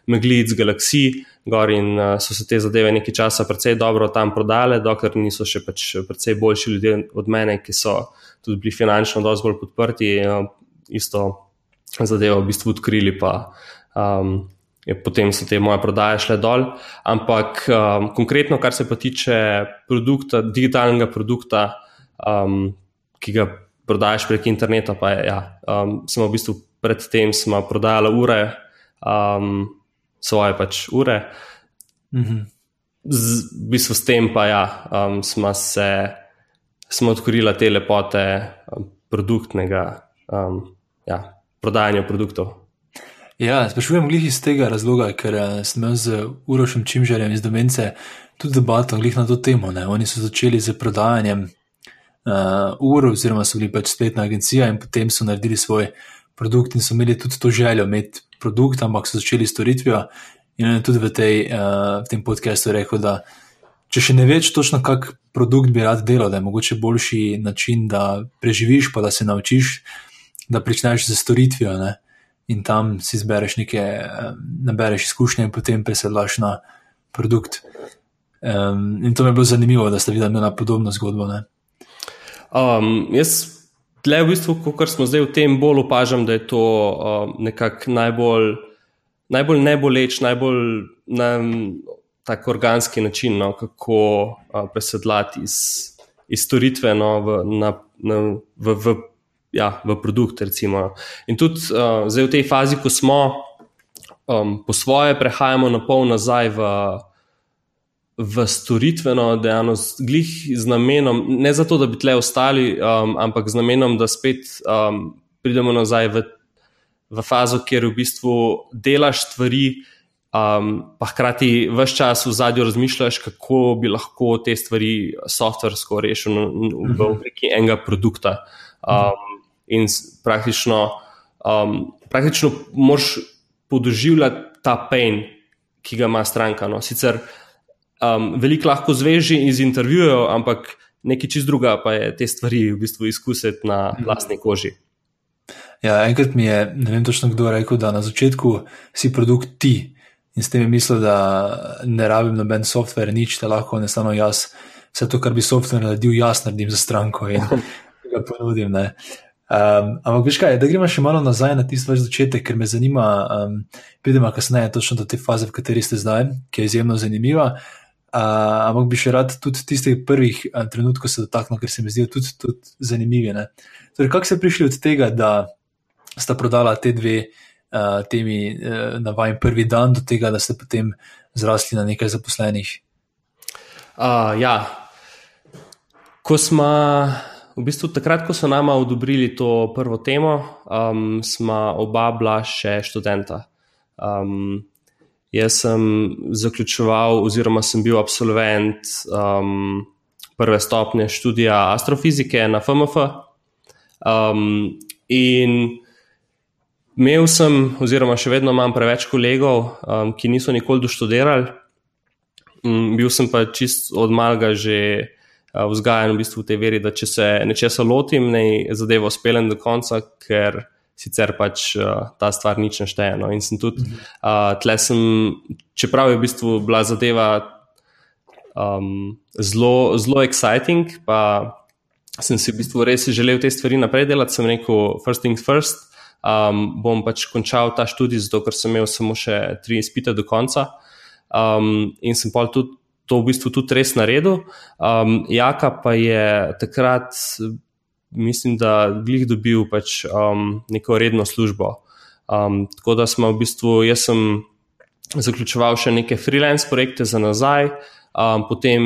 meglic, galaksij. Gor in uh, so se te zadeve nekaj časa precej dobro tam prodale, dokler niso še pač precej boljši ljudje od mene, ki so tudi bili finančno dosti bolj podprti, uh, isto zadevo v bistvu odkrili, pa um, je potem so te moje prodaje šle dol. Ampak um, konkretno, kar se pa tiče produkta, digitalnega produkta, um, ki ga prodajaš prek interneta, pa je, ja, um, smo v bistvu predtem smo prodajali ure, um, svoje pač ure. Mhm. Z, v bistvu s tem pa ja, um, smo se smo odkrili te lepote um, produktnega um, ja, prodajanja produktov. Ja, sprašujem glih iz tega razloga, ker uh, sem imel z Urošem Čimžarjem iz Domence tudi debato na to temo. Ne. Oni so začeli z prodajanjem uh, ur, oziroma so bili pač spletna agencija in potem so naredili svoj produkt in so imeli tudi to željo imeti produkt, ampak so začeli storitvijo. In on je tudi v, tej, uh, v tem podkastu rekel, da če še ne veš točno, kak produkt bi rad delal, da je mogoče boljši način, da preživiš, pa da se naučiš, da pričneš z storitvijo ne? In tam si zbereš um, nabereš izkušnje in potem presedlaš na produkt. Um, in to mi je bilo zanimivo, da ste videli na podobno zgodbo. Um, jaz Tle, v bistvu, kot smo zdaj v tem, bolj opažam, da je to uh, nekako najbolj, najbolj neboleč, najbolj na, tako organski način, no, kako uh, presedlati iz, iz storitve no, v, na, na, v, v, ja, v produkt. Recimo. In tudi uh, zdaj v tej fazi, ko smo um, po svoje, prehajamo na pol nazaj v v storitveno dejavnost, glih z namenom, ne zato, da bi tle ostali, um, ampak z namenom, da spet um, pridemo nazaj v, v fazo, kjer v bistvu delaš stvari, um, pa hkrati vse čas v zadju razmišljaš, kako bi lahko te stvari softversko rešil v mhm. obliki enega produkta. Um, in praktično, um, praktično moš podoživljati ta pain, ki ga ima stranka. No. Sicer um, veliko lahko zveži iz intervjujev, ampak nekaj čist druga pa je te stvari v bistvu izkusiti na vlastni koži. Ja, enkrat mi je, ne vem točno kdo, rekel, da na začetku si produkt ti in s tem je mislil, da ne rabim noben softver, nič, da lahko samo jaz, vse to, kar bi softver naredil, jaz naredim za stranko in [LAUGHS] ga ponudim. Ne. Um, ampak, veš kaj, da gremo še malo nazaj na tisti vaš začetek, ker me zanima, um, pridemo kasneje točno do te faze, v kateri ste zdaj, ki je izjemno zanimiva. Uh, ampak bi še rad tudi tistih prvih uh, trenutkov se dotaknil, ker se mi zdijo tudi, tudi zanimivi. Torej, kako ste prišli od tega, da sta prodala te dve uh, temi uh, na vajem prvi dan, do tega, da ste potem zrasli na nekaj zaposlenih? Uh, ja, ko smo. V bistvu, takrat, ko so nama odobrili to prvo temo, um, smo oba bila še študenta. Um, Jaz sem zaključoval, oziroma sem bil absolvent um, prve stopnje študija astrofizike na FMF. Um, in imel sem, oziroma še vedno imam preveč kolegov, um, ki niso nikoli doštudirali. m, bil sem pa čist od malega že vzgajan v bistvu v tej veri, da če se nečesa lotim, ne zadevo spelem do konca, ker sicer pač uh, ta stvar nič ne šteje. No. In sem tudi, uh, tle sem, čeprav je v bistvu bila zadeva um, zelo, zelo exciting, pa sem si v bistvu res želel te stvari naprej delati, sem rekel, first things first. Um, bom pač končal ta študij, zato ker sem imel samo še tri izpite do konca. Um, in sem pa tudi to v bistvu tudi res naredil. Um, Jaka pa je takrat, mislim, da glih dobil pač, um, neko redno službo. Um, tako da smo v bistvu, jaz sem zaključoval še neke freelance projekte za nazaj. Um, potem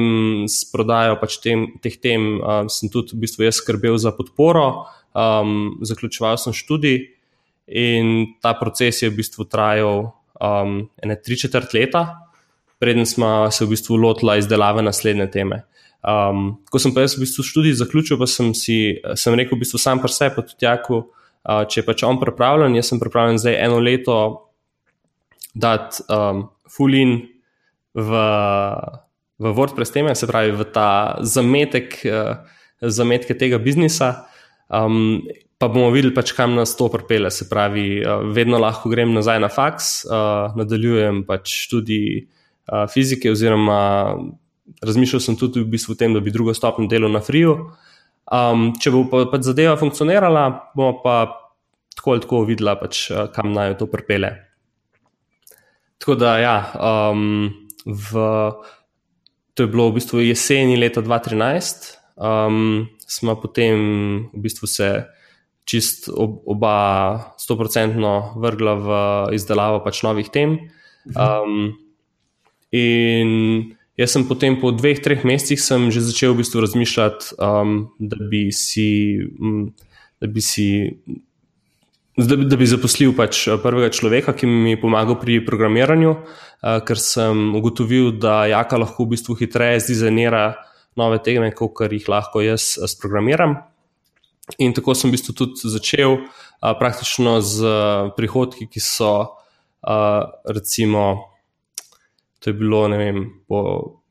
s prodajo pač tem, teh tem um, sem tudi v bistvu jaz skrbel za podporo, um, zaključoval sem študij in ta proces je v bistvu trajal um, ene tri četrt leta, preden smo se v bistvu lotili izdelave naslednje teme. Um, ko sem pa jaz v bistvu študij zaključil, pa sem si sem rekel, v bistvu sam pri sebi, pa tudi jako, uh, če je pač on pripravljen, jaz sem pripravljen zdaj eno leto dati um, full in v v WordPress teme, se pravi v ta zametek, uh, zametke tega biznisa. Um, pa bomo videli, pač, kam nas to pripele. Se pravi, uh, vedno lahko grem nazaj na faks, uh, nadaljujem pač tudi fizike, oziroma razmišljal sem tudi v bistvu o tem, da bi drugo stopnjo delal na friju. Um, če bo pa, pač zadeva funkcionirala, bomo pa tako ali tako videla, pač, uh, kam naj to pripele. Tako da, ja, um, v to je bilo v bistvu jeseni leta 2013, um, smo potem v bistvu se čist ob, oba stoprocentno vrgla v izdelavo pač novih tem. Um, in jaz sem potem po dveh, treh mesecih že začel v bistvu razmišljati, um, da bi si. Um, Da bi si Da bi, da bi zaposlil pač eh, prvega človeka, ki mi je pomagal pri programiranju, uh, ker sem ugotovil, da Jaka lahko v bistvu hitreje zdizajnira nove teme, kot jih lahko jaz eh, sprogramiram. In tako sem v bistvu tudi začel, uh, praktično z uh, prihodki, ki so, uh, recimo, to je bilo, ne vem, po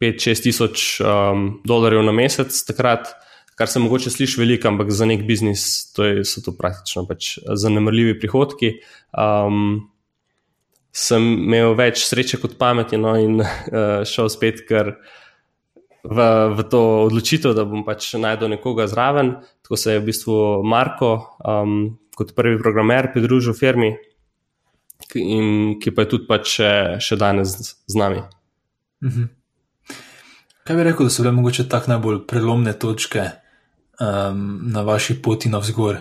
5-6 tisoč um, dolarjev na mesec takrat kar se mogoče sliši veliko, ampak za nek biznis to je, so to praktično pač zanemrljivi prihodki. Um, sem imel več sreče kot pameti no, in uh, [LAUGHS] šel spet kar v, v to odločitev, da bom pač najdel nekoga zraven. Tako se je v bistvu Marko um, kot prvi programer pridružil firmi. In ki pa je tudi pač še, še danes z nami. Mhm. Kaj bi rekel, da so bile mogoče tako najbolj prelomne točke um, na vaši poti navzgor?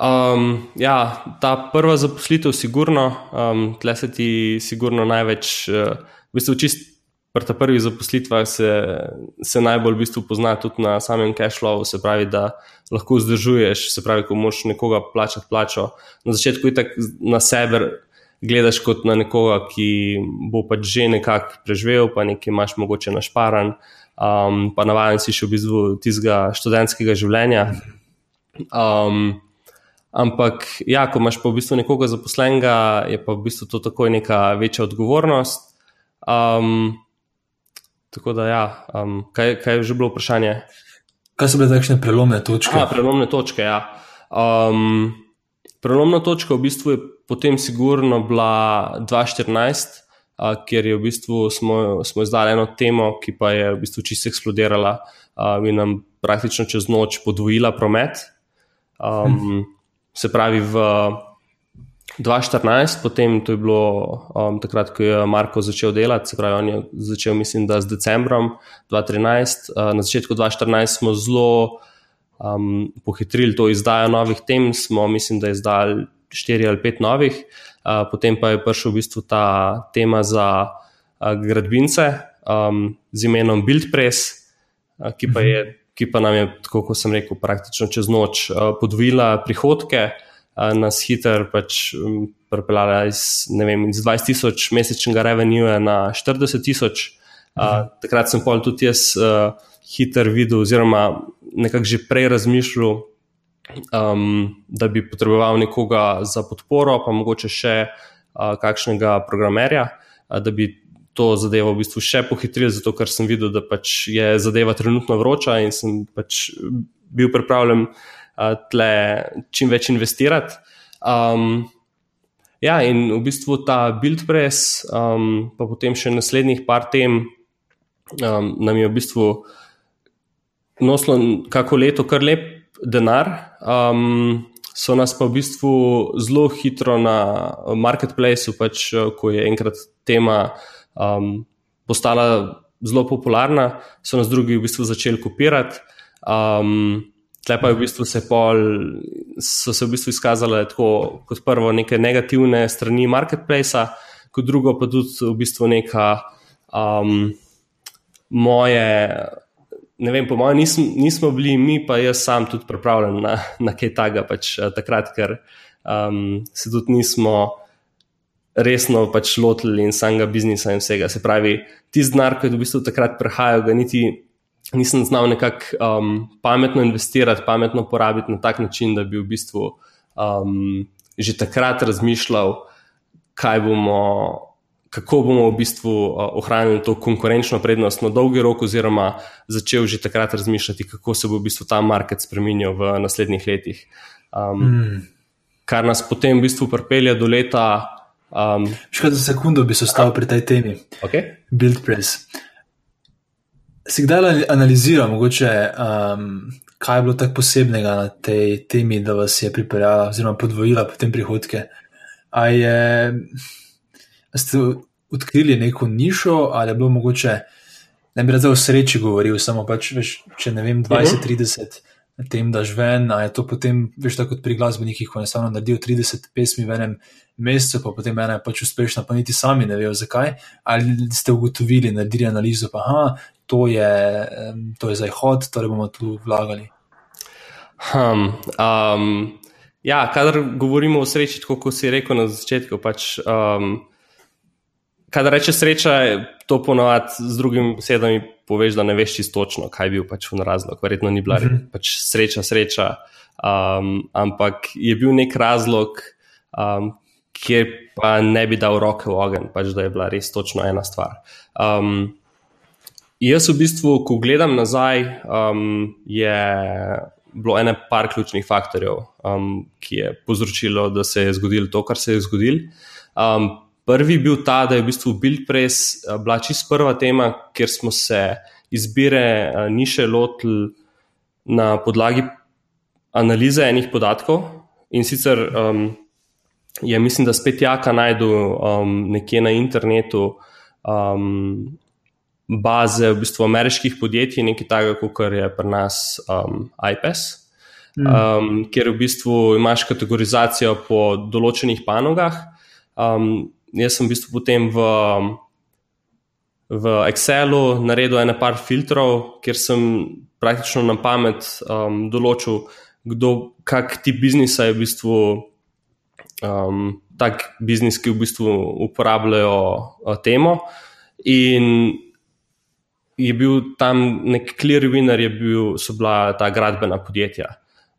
Um, ja, ta prva zaposlitev, sigurno, um, tle se ti sigurno največ, uh, v bistvu čist pri ta prvi zaposlitvi se, se najbolj v bistvu pozna tudi na samem cashflowu, se pravi, da lahko vzdržuješ, se pravi, ko moš nekoga plačati plačo. Na začetku je tako na sebe gledaš kot na nekoga, ki bo pač že nekako preživel, pa nekaj imaš mogoče našparan um, pa navaden si še v bistvu tistega študentskega življenja. Um, ampak, ja, ko imaš pa v bistvu nekoga zaposlenega, je pa v bistvu to takoj neka večja odgovornost. Um, tako da, ja, um, kaj, kaj je že bilo vprašanje? Kaj so bile takšne prelomne točke? Ah, prelomne točke, ja. Um, prelomna točka v bistvu je potem sigurno bila 2014 kjer je v bistvu smo, smo izdali eno temo, ki pa je v bistvu čisto eksplodirala uh, in nam praktično čez noč podvojila promet. Um, hm. Se pravi, v 2014, potem to je bilo um, takrat, ko je Marko začel delati, se pravi, on je začel, mislim, da z decembrom 2013. Uh, na začetku 2014 smo zelo um, pohitrili to izdajo novih tem, smo, mislim, da izdali štiri ali pet novih potem pa je prišel v bistvu ta tema za uh, gradbince um, z imenom BuildPress, uh, ki, pa je, ki pa nam je, tako kot sem rekel, praktično čez noč uh, podvojila prihodke, uh, nas hiter pač um, pripeljala iz, vem, iz 20 tisoč mesečnega revenue na 40 tisoč. Uh, takrat sem pa tudi jaz uh, hiter videl, oziroma nekako že prej razmišljal um, da bi potreboval nekoga za podporo, pa mogoče še uh, kakšnega programerja, uh, da bi to zadevo v bistvu še pohitrili, zato ker sem videl, da pač je zadeva trenutno vroča in sem pač bil pripravljen uh, tle čim več investirati. Um, ja, in v bistvu ta BuildPress, um, pa potem še naslednjih par tem, um, nam je v bistvu nosilo kako leto kar lep denar. Um, so nas pa v bistvu zelo hitro na marketplaceu, pač, ko je enkrat tema um, postala zelo popularna, so nas drugi v bistvu začeli kopirati. Um, Tle pa je v bistvu se pol, so se v bistvu izkazale tako, kot prvo, neke negativne strani marketplacea, kot drugo pa tudi v bistvu neka um, moje ne vem, po mojem, nism, nismo bili mi, pa jaz sam tudi pripravljen na, na kaj takega, pač, eh, takrat, ker um, se tudi nismo resno pač lotili in samega biznisa in vsega. Se pravi, ti znar, ki je v bistvu takrat prihajal, ga niti nisem znal nekako um, pametno investirati, pametno porabiti na tak način, da bi v bistvu um, že takrat razmišljal, kaj bomo kako bomo v bistvu ohranili to konkurenčno prednost na dolgi rok, oziroma začel že takrat razmišljati, kako se bo v bistvu ta market spremenil v naslednjih letih. Um, mm. Kar nas potem v bistvu pripelje do leta. Um, Še za sekundo bi se ostal pri tej temi. Okay. Build press. Si kdaj analiziral, mogoče, um, kaj je bilo tako posebnega na tej temi, da vas je pripeljala, oziroma podvojila potem prihodke? A je ste odkrili neko nišo, ali je bilo mogoče, ne bi rad o sreči govoril, samo pač, veš, če ne vem, 20-30 tem daš ven, a je to potem, veš, tako kot pri glasbenikih, ko enostavno naredijo 30 pesmi v enem mesecu, pa potem ena je pač uspešna, pa niti sami ne vejo zakaj, ali ste ugotovili, naredili analizo, pa aha, to je, to je zdaj hod, torej bomo tu vlagali. Um, um, ja, kadar govorimo o sreči, tako kot si rekel na začetku, pač um, Kaj reče sreča, to ponovadi z drugimi besedami poveš, da ne veš čisto točno, kaj je bil pač v razlog. Verjetno ni bila uh mhm. -huh. pač sreča, sreča, um, ampak je bil nek razlog, um, kjer pa ne bi dal roke v ogen, pač da je bila res točno ena stvar. Um, jaz v bistvu, ko gledam nazaj, um, je bilo ene par ključnih faktorjev, um, ki je povzročilo, da se je zgodilo to, kar se je zgodilo. Um, Prvi je bil ta, da je v bistvu Bildpress eh, bila čisto prva tema, kjer smo se izbire eh, niše lotili na podlagi analize enih podatkov. In sicer um, je, mislim, da spet jaka najdu um, nekje na internetu um, baze v bistvu ameriških podjetij, nekaj takega, kot je pri nas um, IPS. Mm. Um, kjer v bistvu imaš kategorizacijo po določenih panogah, um, jaz sem v bistvu potem v, v Excelu naredil ene par filtrov, kjer sem praktično na pamet um, določil, kdo, kak ti biznisa je v bistvu um, tak biznis, ki v bistvu uporabljajo uh, temo. In je bil tam nek clear winner, bil, so bila ta gradbena podjetja.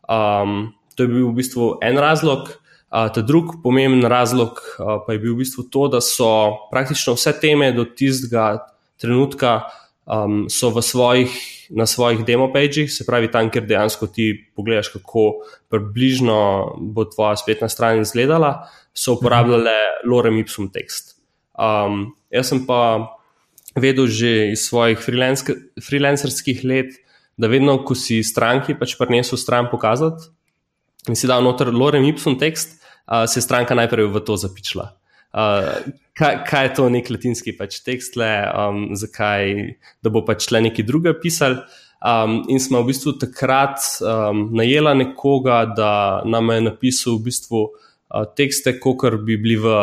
Um, to je bil v bistvu en razlog. Ta drugi pomemben razlog pa je bil v bistvu to, da so praktično vse teme do tistega trenutka um, svojih, na svojih demo pages, se pravi tam, kjer dejansko ti pogledaš, kako približno bo tvoja spletna stran izgledala, so uporabljale Lorem Ipsum tekst. Um, jaz sem pa vedel že iz svojih freelancerskih let, da vedno, ko si stranki pač prinesel stran pokazati. In si dal noter Lorem Ipsum tekst, uh, se je stranka najprej v to zapičila. Uh, kaj, kaj je to nek latinski pač tekst, le, um, zakaj, da bo pač le nekaj druga pisal. Um, in smo v bistvu takrat um, najela nekoga, da nam je napisal v bistvu uh, tekste, kot bi bili v,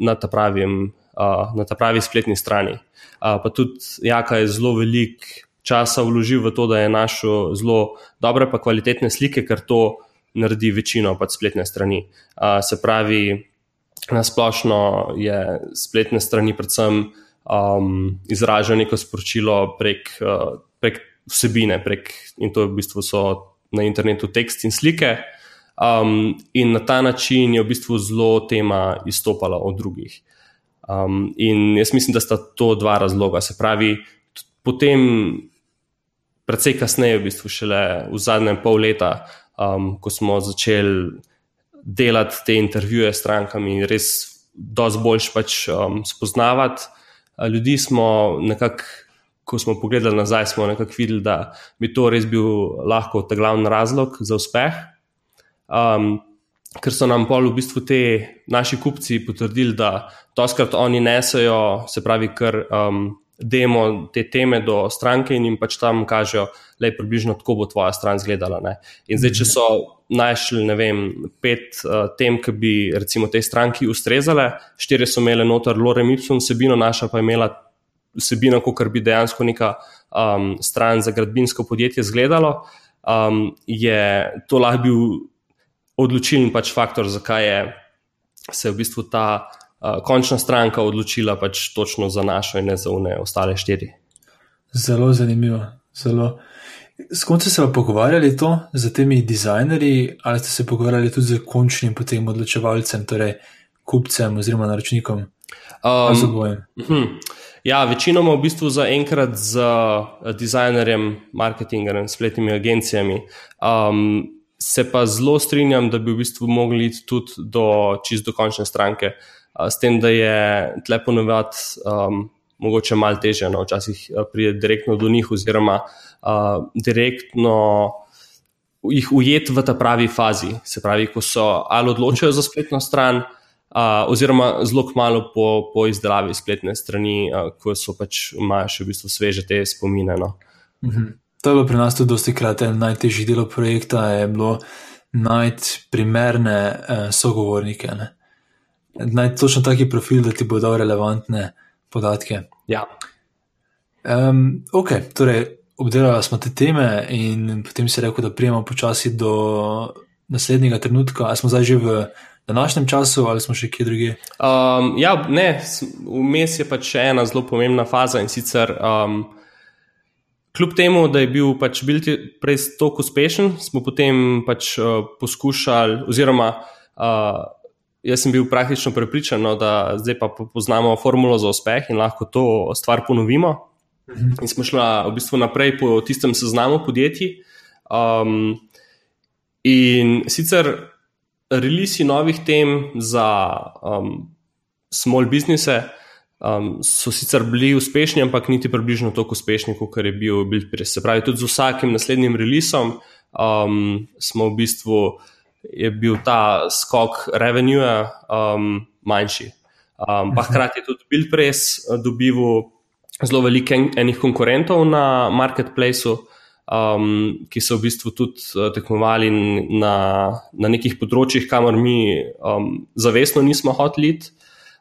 na, ta pravim, uh, na ta pravi spletni strani. Uh, pa tudi Jaka je zelo velik časa vložil v to, da je našel zelo dobre, pa kvalitetne slike, ker to naredi večino pač spletne strani. Uh, se pravi, na splošno je spletne strani predvsem um, izražajo neko sporočilo prek, uh, prek vsebine, prek, in to v bistvu so na internetu tekst in slike. Um, in na ta način je v bistvu zelo tema izstopala od drugih. Um, in jaz mislim, da sta to dva razloga. Se pravi, potem, predvsej kasneje, v bistvu šele v zadnjem pol leta, um, ko smo začeli delati te intervjuje s strankami in res dosti boljš pač um, spoznavati ljudi, smo nekako. Ko smo pogledali nazaj, smo nekako videli, da bi to res bil lahko ta glavni razlog za uspeh. Um, ker so nam pol v bistvu ti naši kupci potrdili, da to skrat oni nesajo, se pravi, ker um, demo te teme do stranke in jim pač tam kažejo, da je približno tako bo tvoja stran izgledala. In zdaj, če so našli, ne vem, pet uh, tem, ki bi recimo tej stranki ustrezale, štiri so imele noter Lorem Ipsum vsebino, naša pa je imela vsebino, kot bi dejansko neka um, stran za gradbinsko podjetje izgledalo, um, je to lahko bil odločilen pač faktor, zakaj je se v bistvu ta uh, končna stranka odločila pač točno za našo in ne za une ostale štiri. Zelo zanimivo. Zelo. S kom ste se pa pogovarjali to z temi dizajnerji, ali ste se pogovarjali tudi z končnim potem odločevalcem, torej kupcem oziroma naročnikom? Um, hm. Ja, večinoma v bistvu zaenkrat z dizajnerjem, marketingerjem, spletnimi agencijami. Um, se pa zelo strinjam, da bi v bistvu mogli iti tudi do čist do končne stranke, s tem, da je tle ponovadi um, mogoče malo teže, no, včasih pride direktno do njih, oziroma uh, direktno jih ujeti v ta pravi fazi. Se pravi, ko so ali odločajo za spletno stran. Uh, oziroma, zelo malo po, po izdelavi spletne strani, uh, ko so pač imajo še v bistvu sveže te spomine. No. Mhm. To je bilo pri nas tudi dosti krat en najtežji del projekta, je bilo najti primerne eh, sogovornike. Najti točno taki profil, da ti bodo relevantne podatke. Ja. Um, ok, torej obdelali smo te teme in potem si rekel, da prijemo počasi do naslednjega trenutka. Ali smo zdaj že v današnjem času ali smo še kje druge? Um, ja, ne, vmes je pač še ena zelo pomembna faza in sicer. Um, Kljub temu, da je bil pač Bilti prej tako uspešen, smo potem pač uh, poskušali, oziroma uh, jaz sem bil praktično prepričan, no, da zdaj pa poznamo formulo za uspeh in lahko to stvar ponovimo. Mhm. In smo šli v bistvu naprej po tistem seznamu podjetij. Um, in sicer release novih tem za um, small business. Um, so sicer bili uspešni, ampak niti približno tako uspešni, kot je bil Bildpres. Se pravi, tudi z vsakim naslednjim releasom um, smo v bistvu je bil ta skok revenue um, manjši. Um, pa hkrati je tudi Bildpres uh, dobival zelo veliko en, enih konkurentov na marketplaceu, um, ki so v bistvu tudi uh, tekmovali na, na nekih področjih, kamor mi um, zavestno nismo hoteli.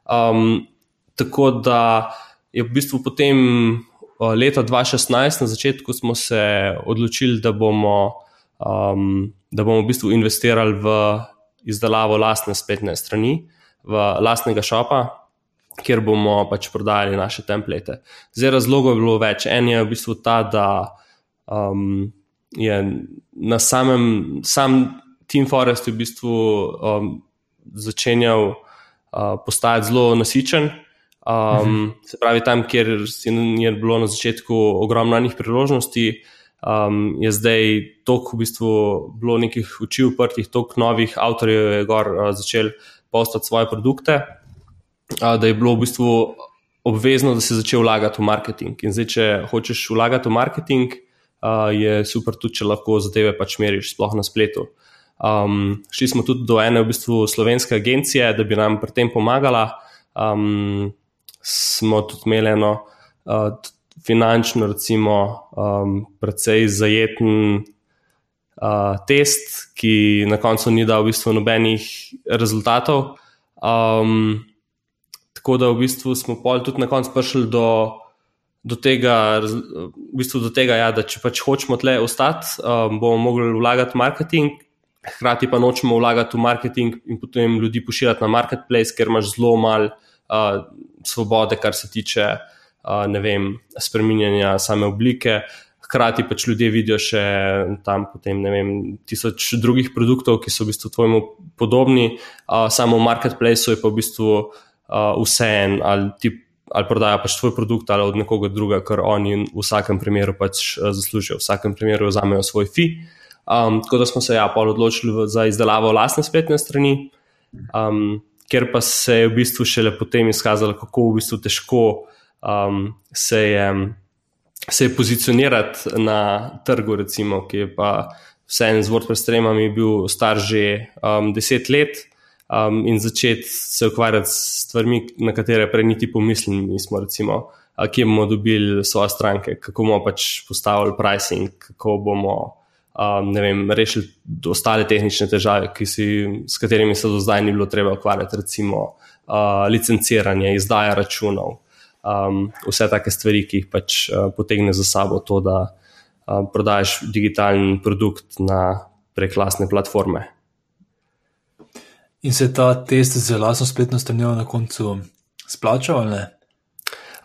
Um, Tako da je v bistvu potem leta 2016, na začetku, smo se odločili, da bomo, um, da bomo v bistvu investirali v izdelavo lastne spletne strani, v lastnega šopa, kjer bomo pač prodajali naše templete. Zdaj, razlogov je bilo več. En je v bistvu ta, da um, je na samem sam Team Forest v bistvu um, začenjal uh, postajati zelo nasičen. Um, se pravi, tam, kjer je bilo na začetku ogromno enih priložnosti, um, je zdaj toliko v bistvu bilo nekih oči uprtih, toliko novih avtorjev je gor uh, začel postati svoje produkte, uh, da je bilo v bistvu obvezno, da se je začel vlagati v marketing. In zdaj, če hočeš vlagati v marketing, uh, je super tudi, če lahko zadeve pač meriš, sploh na spletu. Um, šli smo tudi do ene v bistvu slovenske agencije, da bi nam pri tem pomagala. Um, smo tudi imeli eno uh, finančno, recimo, um, precej zajeten uh, test, ki na koncu ni dal v bistvu nobenih rezultatov. Um, tako da v bistvu smo pol tudi na koncu prišli do. Do tega, v bistvu do tega ja, da če pač hočemo tle ostati, um, bomo mogli vlagati v marketing, hkrati pa nočemo vlagati v marketing in potem ljudi pošiljati na marketplace, ker imaš zelo malo uh, svobode, kar se tiče uh, vem, spreminjanja same oblike. Hkrati pač ljudje vidijo še tam potem, ne vem, tisoč drugih produktov, ki so v bistvu tvojemu podobni. Uh, samo v marketplaceu je pa v bistvu uh, vse en, ali ti ali prodajo pač tvoj produkt ali od nekoga druga, ker oni v vsakem primeru pač zaslužijo, v vsakem primeru vzamejo svoj fi. Um, tako da smo se ja, odločili za izdelavo vlastne spletne strani, um, ker pa se je v bistvu šele potem izkazalo, kako v bistvu težko um, se, je, se je pozicionirati na trgu, recimo, ki je pa vseeno z WordPress tremami bil star že um, deset let um, in začeti se ukvarjati s stvarmi, na katere prej niti pomislili nismo, recimo, kje bomo dobili svoje stranke, kako bomo pač postavili pricing, kako bomo um, vem, rešili ostale tehnične težave, si, s katerimi se do zdaj ni bilo treba ukvarjati, recimo uh, licenciranje, izdaja računov. Um, vse take stvari, ki jih pač uh, potegne za sabo to, da uh, prodajes digitalni produkt na preklasne platforme. In se ta test z vlastno spletno stranjo na koncu splačal ali ne?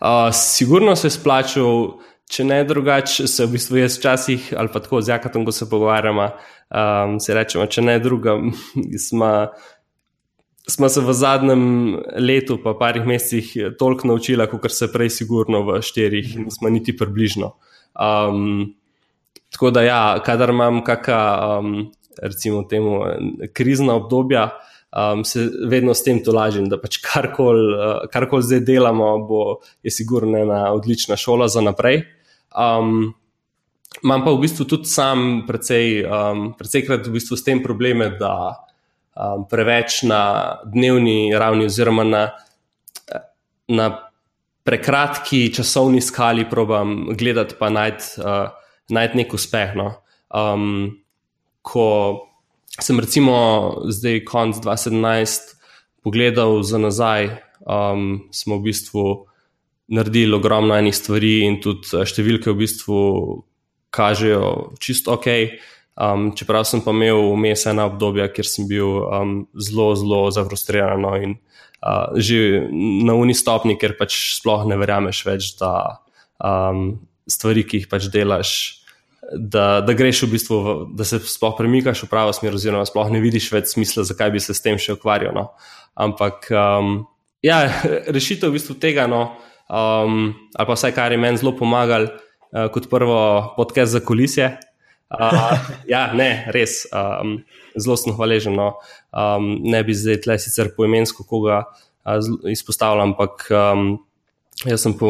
Uh, sigurno se je splačal, če ne drugače, se v bistvu jaz včasih ali pa tako z Jakatom, ko se pogovarjamo, um, se rečemo, če ne druga, [LAUGHS] smo, smo se v zadnjem letu, pa parih mesecih, toliko naučili, kot se prej, sigurno v štirih, nismo niti približno. Um, tako da, ja, kadar imam kakšna, um, recimo, temu, krizna obdobja um, se vedno s tem tolažim, da pač karkoli uh, kar zdaj delamo, bo je sigurno ena odlična šola za naprej. Um, Imam pa v bistvu tudi sam precej, um, prejkrat v bistvu s tem probleme, da um, preveč na dnevni ravni, oziroma na, na prekratki časovni skali, probam gledati, pa najti uh, najd nek uspeh. No. Um, ko sem recimo zdaj konc 2017 pogledal za nazaj, um, smo v bistvu naredili ogromno enih stvari in tudi eh, številke v bistvu kažejo čisto ok. Um, čeprav sem pa imel vmes ena obdobja, kjer sem bil um, zelo, zelo zafrustriran no, in uh, že na uni stopni, ker pač sploh ne verjameš več, da um, stvari, ki jih pač delaš, da, da greš v bistvu, da se sploh premikaš v pravo smer, oziroma sploh ne vidiš več smisla, zakaj bi se s tem še ukvarjal. No. Ampak, um, ja, [LAUGHS] rešitev v bistvu tega, no, um, ali pa vsaj kar je meni zelo pomagal, uh, kot prvo podcast za kulisje. Uh, [LAUGHS] ja, ne, res, um, zelo sem hvaležen. No. Um, ne bi zdaj tle sicer poimensko koga uh, izpostavljal, ampak. Um, Jaz sem, po,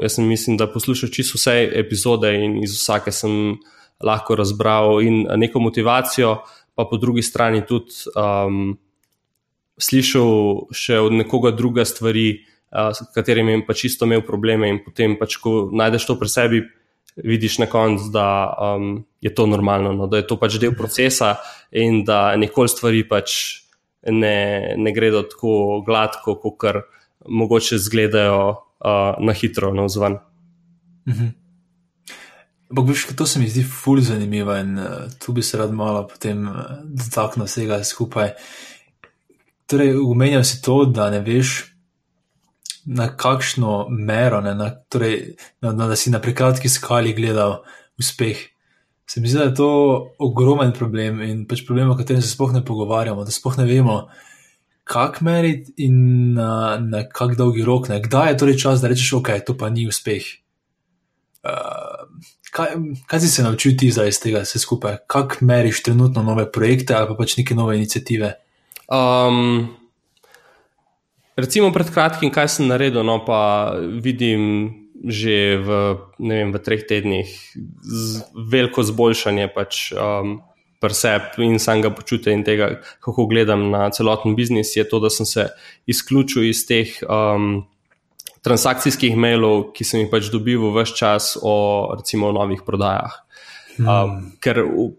jaz sem mislim, da poslušal čisto vse epizode in iz vsake sem lahko razbral in neko motivacijo, pa po drugi strani tudi um, slišal še od nekoga druga stvari, s katerimi je pač čisto imel probleme in potem pač, ko najdeš to pri sebi, vidiš na koncu, da um, je to normalno, no, da je to pač del procesa in da nikoli stvari pač ne, ne gredo tako gladko, kot kar mogoče izgledajo uh, na hitro na vzven. Mhm. Ampak, veš, to se mi zdi fully zanimivo in uh, tu bi se rad malo potem uh, dotaknil vsega skupaj. Torej, umenjam si to, da ne veš, na kakšno mero, ne, na, torej, na, na, da si na prekratki skali gledal uspeh. Se mi zdi, da je to ogromen problem in pač problem, o katerem se sploh ne pogovarjamo, da sploh ne vemo, kako meriti in na, na kak dolgi rok, ne? kdaj je torej čas, da rečeš, ok, to pa ni uspeh. Uh, kaj, kaj si se naučil ti zdaj iz tega vse skupaj? Kako meriš trenutno nove projekte ali pa pač neke nove inicijative? Um, recimo pred kratkim, kaj sem naredil, no pa vidim že v, vem, v treh tednih veliko zboljšanje. Pač, um, preseb in samega počutja in tega, kako gledam na celoten biznis, je to, da sem se izključil iz teh um, transakcijskih mailov, ki sem jih pač dobil v vse čas o recimo novih prodajah. Hmm. Um, ker v,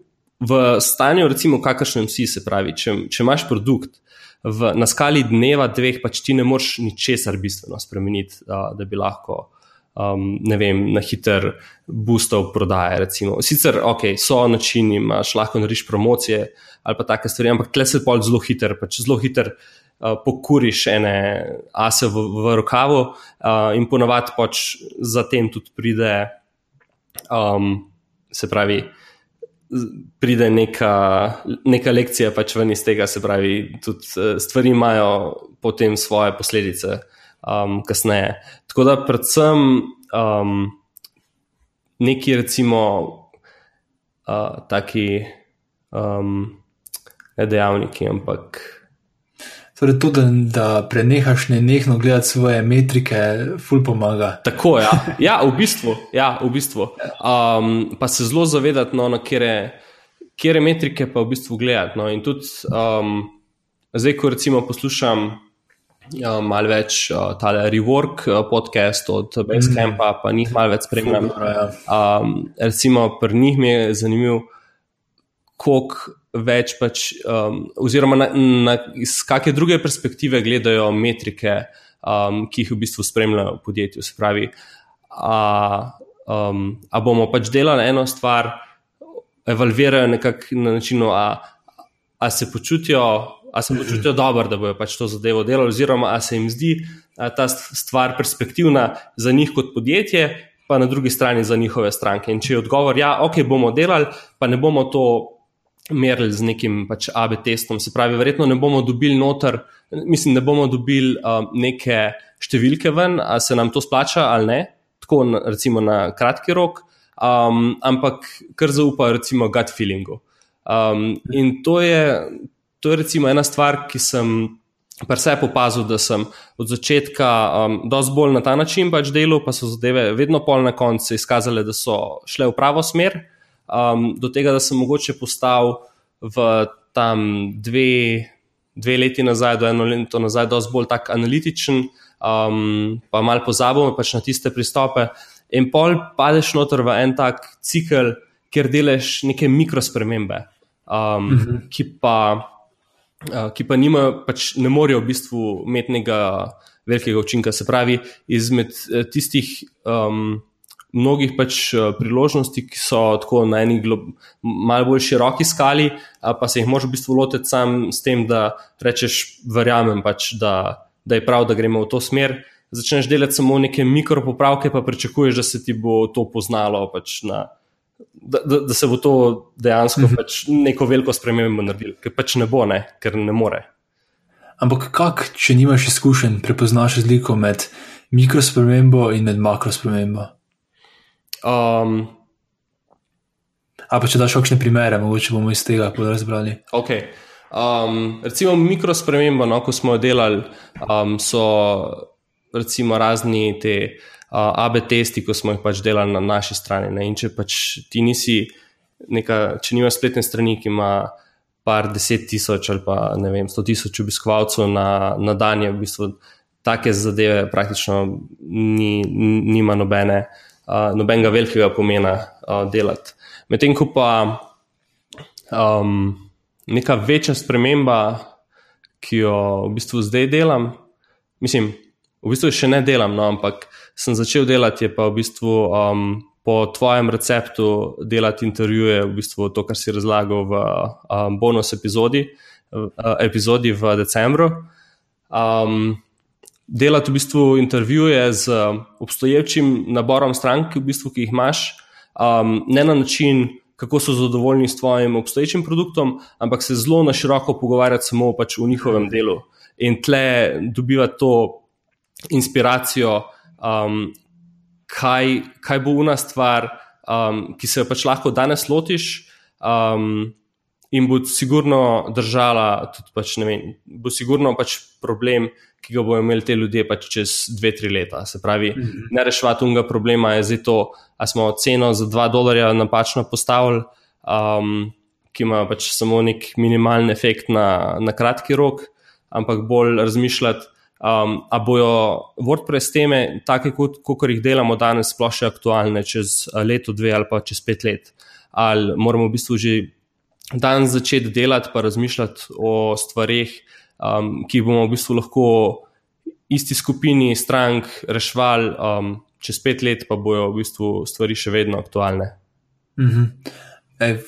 v stanju, recimo, kakršnem si, se pravi, če, če imaš produkt. V, na skali dneva, dveh, pač ti ne moreš ničesar bistveno spremeniti, da, da bi lahko um, ne vem, na hiter boostov prodaje. Recimo. Sicer, ok, so načini, imaš lahko nariš promocije ali pa take stvari, ampak tle se pol zelo hiter, pač zelo hiter. Uh, pokuriš ene ase v, v rokavu, uh, in ponovadi pač zatem tudi pride, um, se pravi, pride neka, neka lekcija pač ven iz tega, se pravi, tudi uh, stvari imajo potem svoje posledice um, kasneje. Tako da predvsem um, neki recimo uh, taki um, ne dejavniki, ampak. Torej, to, da, da prenehaš ne nehno gledati svoje metrike, ful pomaga. Tako je. Ja. ja, v bistvu. Ja, v bistvu. Um, pa se zelo zavedati, no, na kere, kere metrike pa v bistvu gledati. No. In tudi um, zdaj, ko recimo poslušam um, malo več uh, tale rework uh, podcast od Basecampa, mm. pa njih malo več spremljam. Ja. Um, recimo, pri njih mi je zanimivo, koliko več, pač, um, oziroma na, na, iz kakšne druge perspektive gledajo metrike, um, ki jih v bistvu spremljajo v podjetju. Se pravi, a, um, a bomo pač delali eno stvar, evalvirajo nekako na način, a, a se počutijo. A se počutijo dobro, da bodo pač to zadevo delali, oziroma a se jim zdi a, ta stvar perspektivna za njih kot podjetje, pa na drugi strani za njihove stranke. In če je odgovor, ja, ok, bomo delali, pa ne bomo to merili z nekim pač AB testom. Se pravi, verjetno ne bomo dobili noter, mislim, ne bomo dobili um, neke številke ven, ali se nam to splača ali ne, tako recimo na kratki rok, um, ampak kar zaupa, recimo, gut feelingu. Um, in to je, to je recimo ena stvar, ki sem. Pa se je popazil, da sem od začetka um, dosti bolj na ta način pač delal, pa so zadeve vedno pol na koncu izkazale, da so šle v pravo smer um, do tega, da sem mogoče postal v tam dve, dve leti nazaj, do eno leto nazaj, dosti bolj tak analitičen, um, pa mal pozabimo pač na tiste pristope. In pol padeš noter v en tak cikl, kjer delaš neke mikrospremembe, um, uh mhm. -huh. ki pa. Uh, ki pa nima, pač ne morejo v bistvu imeti nekega velikega učinka. Se pravi, izmed uh, tistih um, mnogih pač eh, priložnosti, ki so tako na eni malo bolj široki skali, pa se jih moraš v bistvu lotiti sam s tem, da rečeš, verjamem pač, da, da je prav, da gremo v to smer. Začneš delati samo neke mikropopravke, pa pričakuješ, da se ti bo to poznalo, pač na, da, da, da se bo to dejansko mhm. pač neko veliko spremembo naredilo, ker pač ne bo, ne, ker ne more. Ampak kako, če nimaš izkušenj, prepoznaš razliko med mikrospremembo in med makrospremembo? Um, A pa če daš kakšne primere, mogoče bomo iz tega razbrali. Okay. Um, recimo mikrospremembo, no, ko smo jo delali, um, so recimo razni te uh, AB testi, ko smo jih pač delali na naši strani. Ne? In če pač ti nisi, neka, če nimaš spletne strani, ki ima par deset tisoč ali pa ne vem, sto tisoč obiskovalcev na, na dan, je v bistvu take zadeve praktično ni, nima nobene nobenega velikega pomena uh, delati. Medtem ko pa um, neka večja sprememba, ki jo v bistvu zdaj delam, mislim, v bistvu še ne delam, no, ampak sem začel delati, je pa v bistvu um, po tvojem receptu delati intervjuje, v bistvu to, kar si razlagal v um, bonus epizodi, uh, epizodi v decembru. Um, delati v bistvu intervjuje z um, obstoječim naborom strank, v bistvu, ki jih imaš, um, ne na način, kako so zadovoljni s tvojim obstoječim produktom, ampak se zelo na široko pogovarjati samo pač v njihovem delu in tle dobivati to inspiracijo, um, kaj, kaj bo una stvar, um, ki se jo pač lahko danes lotiš. Um, In bo sigurno držala, tudi pač, ne vem, bo sigurno pač problem, ki ga bodo imeli te ljudje pač čez dve, tri leta. Se pravi, mm -hmm. ne reševati tega problema je zdaj to, da smo ceno za dva dolarja napačno postavili, um, ki ima pač samo nek minimalen efekt na, na kratki rok, ampak bolj razmišljati, um, a bojo WordPress teme, take kot, kot jih delamo danes, sploh še aktualne čez leto, dve ali pa čez pet let. Ali moramo v bistvu že danes začeti delati, pa razmišljati o stvarih um, ki bomo v bistvu lahko isti skupini strank rešvali, um, čez pet let pa bojo v bistvu stvari še vedno aktualne. Mm -hmm.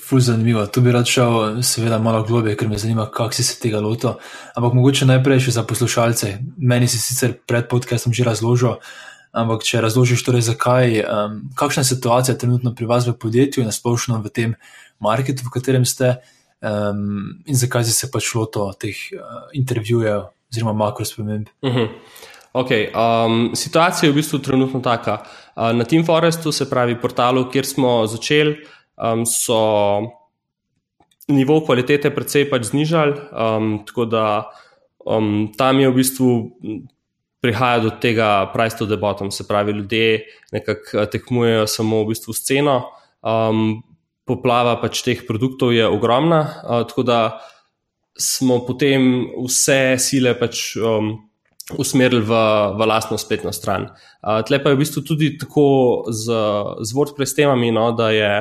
Ful zanimivo. Tu bi rad šel, seveda, malo globje, ker me zanima, kako si se tega lotil. Ampak mogoče najprej še za poslušalce. Meni si sicer pred podcastom že razložil, ampak če razložiš, torej, zakaj, um, kakšna je situacija trenutno pri vas v podjetju in nasplošno v tem marketu, v katerem ste, um, in zakaj si se pač loto teh uh, intervjujev oziroma makro sprememb. Uh -huh. Okay, um, situacija je v bistvu trenutno taka. Uh, na Team Forestu, se pravi portalu, kjer smo začeli, um, so nivo kvalitete precej pač znižali. Um, tako da um, tam je v bistvu prihaja do tega price to the bottom, se pravi, ljudje nekako uh, tekmujejo samo v bistvu s ceno. Um, poplava pač teh produktov je ogromna, uh, tako da smo potem vse sile pač. Um, Usmerili v, v lastno spletno stran. Uh, Tle pa je v bistvu tudi tako z, z WordPress temami, no, da je,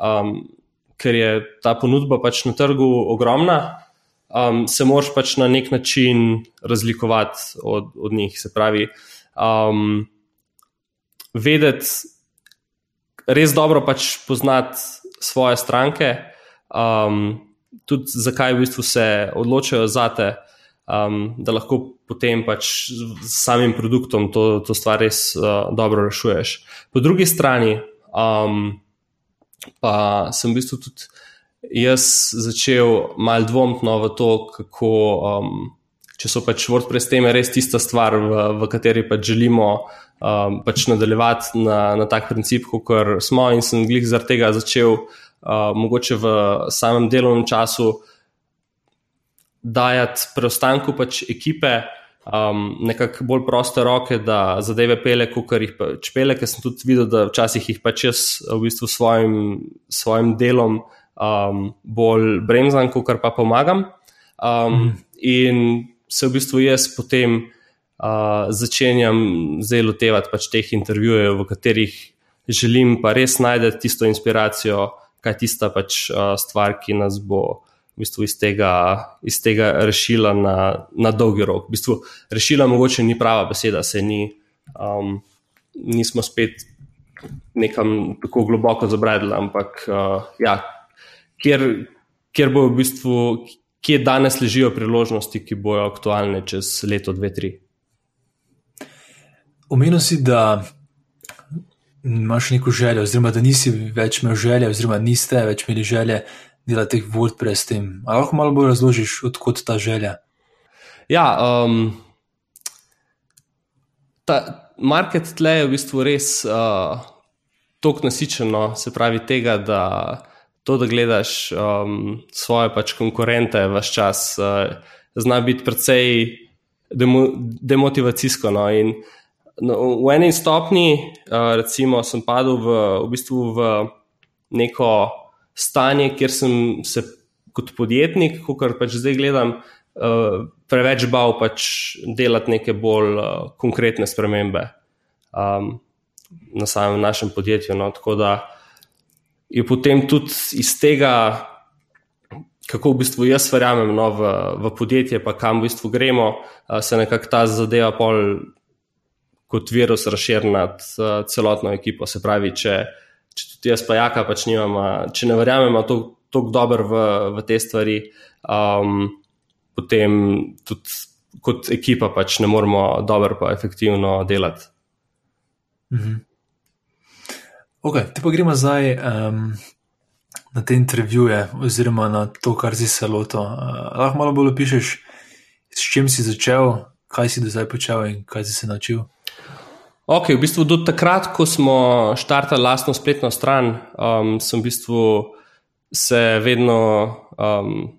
um, ker je ta ponudba pač na trgu ogromna, um, se moraš pač na nek način razlikovati od, od njih. Se pravi, um, vedeti, res dobro pač poznati svoje stranke, um, tudi zakaj v bistvu se odločajo za te, um, da lahko potem pač s samim produktom to, to stvar res uh, dobro rešuješ. Po drugi strani um, pa sem v bistvu tudi jaz začel mal dvomiti no, v to, kako. Um, Če so pač WordPress teme res tista stvar, v, v kateri pač želimo um, pač nadaljevati na, na tak princip, kot smo, in sem glih zaradi tega začel uh, mogoče v samem delovnem času dajati preostanku pač ekipe um, nekako bolj proste roke, da zadeve pele, kot jih pač pele, ker sem tudi videl, da včasih jih pač jaz v bistvu svojim, svojim delom um, bolj bremzam, kot pa pomagam. Um, mm. In se v bistvu jaz potem uh, začenjam zdaj lotevati pač teh intervjujev, v katerih želim pa res najti tisto inspiracijo, kaj je tista pač, uh, stvar, ki nas bo v bistvu iz, tega, iz tega rešila na, na dolgi rok. V bistvu rešila mogoče ni prava beseda, se ni, um, nismo spet nekam tako globoko zabredli, ampak uh, ja, kjer, kjer bo v bistvu, kje danes ležijo priložnosti, ki bojo aktualne čez leto, dve, tri. Omenil si, da imaš neko željo, oziroma da nisi več imel želje, oziroma niste več imeli želje delati WordPress s tem. Ali lahko malo bolj razložiš, odkot ta želja? Ja, um, ta market tle je v bistvu res uh, tako nasičeno, se pravi, tega, da to, da gledaš um, svoje pač konkurente, vaš čas, uh, zna biti precej demo, demotivacijsko. No, in, No, v eni stopni, recimo, sem padel v, v, bistvu v neko stanje, kjer sem se kot podjetnik, kot pač zdaj gledam, preveč bal pač delati neke bolj konkretne spremembe na samem našem podjetju. No, tako da je potem tudi iz tega. Kako v bistvu jaz verjamem no, v, v podjetje, pa kam v bistvu gremo, se nekako ta zadeva pol kot virus razširi nad uh, celotno ekipo. Se pravi, če, če tudi jaz, pa jaka, pač nimamo, če ne verjamemo tako dobro v, v te stvari, um, potem tudi kot ekipa pač ne moremo dobro in efektivno delati. Mhm. Ok, te pa gremo zdaj um, na te intervjuje, oziroma na to, kar si se loto. Uh, lahko malo bolj opišuješ, s čim si začel, kaj si do zdaj počel in kaj si se naučil. Ok, v bistvu do takrat, ko smo štartali lastno spletno stran, um, sem v bistvu se vedno, um,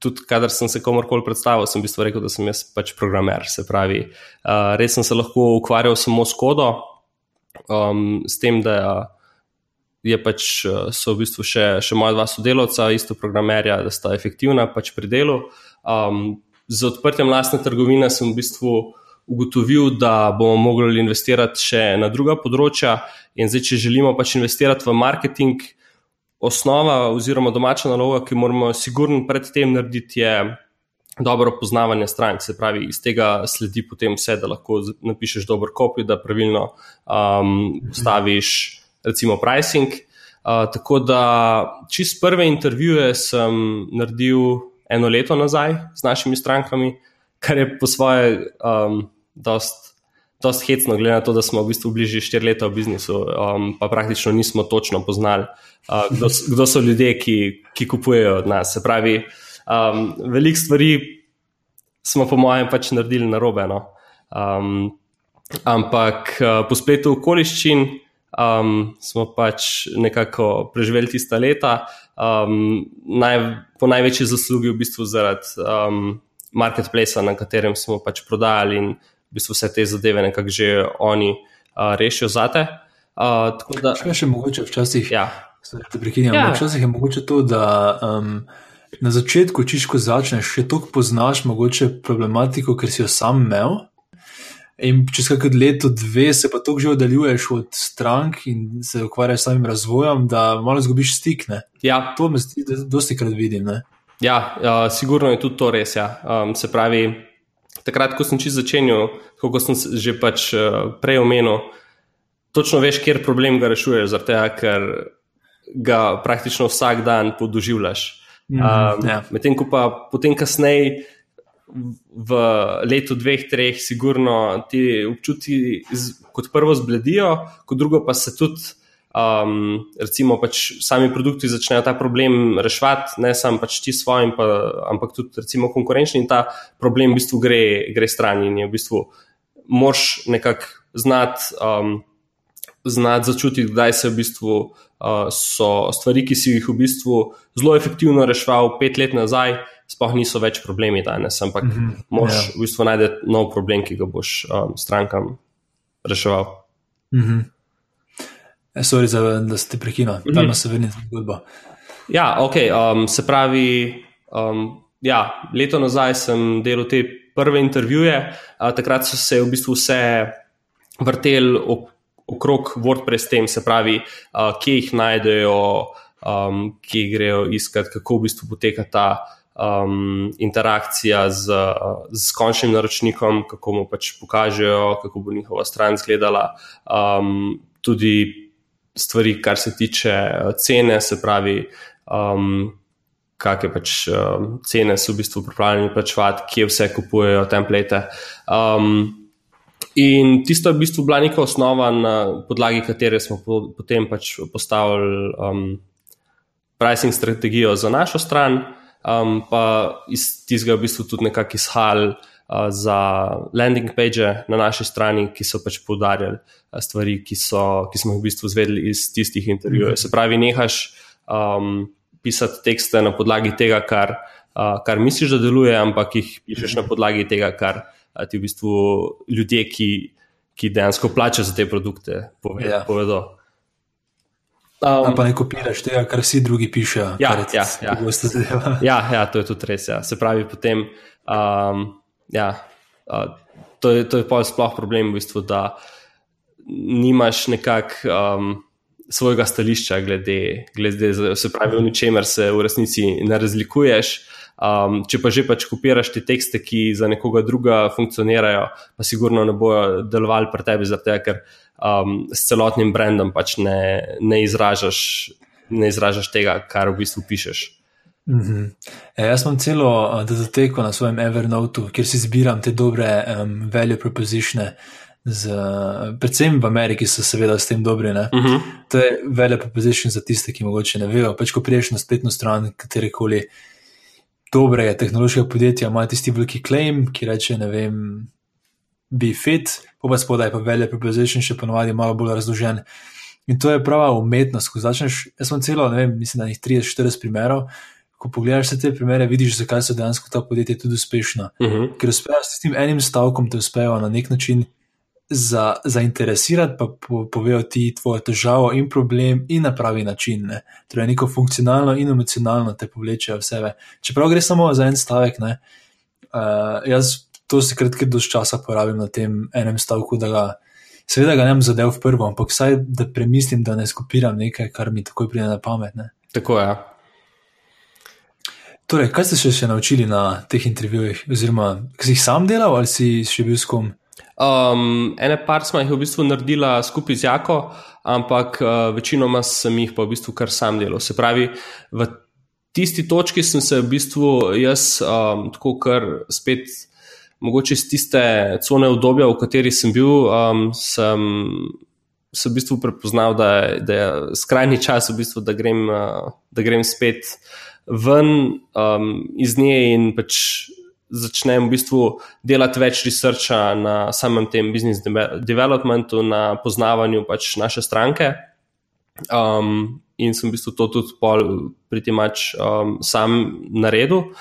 tudi kadar sem se komorkoli predstavil, sem v bistvu rekel, da sem jaz pač programer. Se pravi, uh, res sem se lahko ukvarjal samo s kodo, um, s tem, da je pač, so v bistvu še, še moja dva sodelovca, isto programerja, da sta efektivna pač pri delu. Um, z odprtjem lastne trgovine sem v bistvu ugotovil, da bomo mogli investirati še na druga področja. In zdaj, če želimo pač investirati v marketing, osnova oziroma domača naloga, ki moramo sigurno predtem narediti, je dobro poznavanje strank. Se pravi, iz tega sledi potem vse, da lahko napišeš dober kopij, da pravilno um, staviš, recimo, pricing. Uh, tako da, čist prve intervjuje sem naredil eno leto nazaj z našimi strankami, kar je po svoje um, dost dosti hecno, glede na to, da smo v bistvu bližje štiri leta v biznisu, um, pa praktično nismo točno poznali, uh, kdo, kdo so ljudje, ki, ki kupujejo od nas. Se pravi, um, veliko stvari smo, po mojem, pač naredili na robe. No? Um, ampak uh, po spletu okoliščin um, smo pač nekako preživeli tista leta, um, naj, po največji zaslugi v bistvu zaradi um, marketplacea, na katerem smo pač prodajali in v bistvu vse te zadeve nekako že oni uh, rešijo zate. Uh, da, še, še mogoče včasih. Ja. Ja. Včasih je mogoče to, da um, na začetku, čiš ko začneš, še toliko poznaš mogoče problematiko, ker si jo sam imel. In čez kakšno leto, dve, se pa tako že oddaljuješ od strank in se ukvarjaš s samim razvojem, da malo zgubiš stik. Ja. To me zdi, da dosti krat vidim. Ne? Ja, uh, sigurno je tudi to res. Ja. Um, se pravi, takrat, ko sem čisto začenjal, kot sem že pač uh, prej omenil, točno veš, kjer problem ga rešuješ, zato ker ga praktično vsak dan podoživljaš. Um, mm, ja. Medtem ko pa potem kasneje v letu, dveh, treh, sigurno ti občuti kot prvo zbledijo, kot drugo pa se tudi. Um, recimo, pač sami produkti začnejo ta problem reševati, ne samo pač ti svojim, pa, ampak tudi recimo, konkurenčni, in ta problem v bistvu gre, gre stran. In je v bistvu moš nekako znati um, znat začutiti, kdaj se v bistvu uh, so stvari, ki si jih v bistvu zelo efektivno reševal pet let nazaj sploh niso več problemi danes, ampak mm -hmm. moš yeah. Ja. v bistvu najti nov problem, ki ga boš um, strankam reševal. Mm -hmm. Sorry, za, da ste prekinili, mm -hmm. tam se vrnite zgodbo. Ja, ok, um, se pravi, um, ja, leto nazaj sem delal te prve intervjuje, uh, takrat so se v bistvu vse vrteli okrog WordPress tem, se pravi, uh, kje jih najdejo, um, kje grejo iskat, kako v bistvu poteka ta um, interakcija z, z končnim naročnikom, kako mu pač pokažejo, kako bo njihova stran izgledala. Um, tudi stvari, kar se tiče uh, cene, se pravi, um, kakšne pač um, cene so v bistvu pripravljeni plačevati, kje vse kupujejo template. Um, In tisto je v bistvu bila neka osnova, na podlagi katere smo po, potem pač postavili um, pricing strategijo za našo stran um, pa iz tistega v bistvu tudi nekako izhajali za landing page na naši strani, ki so pač poudarjali uh, stvari, ki, so, ki smo jih v bistvu zvedeli iz tistih intervjujev. Mm -hmm. Se pravi, nehaš um, pisati tekste na podlagi tega, kar, uh, kar misliš, da deluje, ampak jih pišeš na podlagi tega, kar uh, ti v bistvu ljudje, ki, ki dejansko plačajo za te produkte, povedo. Yeah. Ja. povedo. Um, pa ne kopiraš tega, kar vsi drugi pišejo. Ja, ja, ja. ja, ja, to je tudi res. Ja. Se pravi, potem, um, ja, uh, to, je, to je pa sploh problem, v bistvu, da nimaš nekako um, svojega stališča, glede, glede se pravi, v ničemer se v resnici ne razlikuješ. Um, če pa že pač kopiraš te tekste, ki za nekoga druga funkcionirajo, pa sigurno ne bojo delovali pri tebi, zato ker um, s celotnim brandom pač ne, ne, izražaš, ne izražaš tega, kar v bistvu pišeš. Mm -hmm. e, jaz imam celo datoteko na svojem Evernote, kjer si zbiram te dobre um, value propositione. Z, predvsem v Ameriki so seveda s tem dobri. Uh mhm. -huh. To je velja proposition za tiste, ki mogoče ne vejo. Pač, ko priješ na spletno stran katerekoli dobrega tehnološkega podjetja, ima tisti veliki claim, ki reče, ne vem, be fit, pa pa spodaj pa velja preposition, še ponovadi malo bolj razložen. In to je prava umetnost, ko začneš. Jaz sem celo, ne vem, mislim, da jih 30-40 primerov. Ko pogledaš te primere, vidiš, zakaj so dejansko ta podjetja tudi uspešna. Uh mhm. -huh. Ker uspejo s tem enim stavkom, te uspejo na nek način za, zainteresirati, pa po, povejo ti tvojo težavo in problem in na pravi način. Ne. Torej, neko funkcionalno in emocionalno te povlečejo v sebe. Čeprav gre samo za en stavek, ne, uh, jaz to si kratki dož časa porabim na tem enem stavku, da ga, seveda, ga ne bom zadev v prvo, ampak vsaj da premislim, da ne skopiram nekaj, kar mi takoj pride na pamet. Ne. Tako je. Ja. Torej, kaj ste še, še naučili na teh intervjujih, oziroma si jih sam delal ali si še bil s kom? Um, ene par smo jih v bistvu naredila skupaj z Jako, ampak uh, večinoma sem jih pa v bistvu kar sam delal. Se pravi, v tisti točki sem se v bistvu jaz um, tako kar spet mogoče iz tiste cone obdobja, v kateri sem bil, um, sem, sem v bistvu prepoznal, da, da je skrajni čas, v bistvu, da, grem, uh, da grem spet ven um, iz nje in pač začnem v bistvu delati več researcha na samem tem business developmentu, na poznavanju pač naše stranke. Um, in sem v bistvu to tudi pri tem mač um, sam naredil.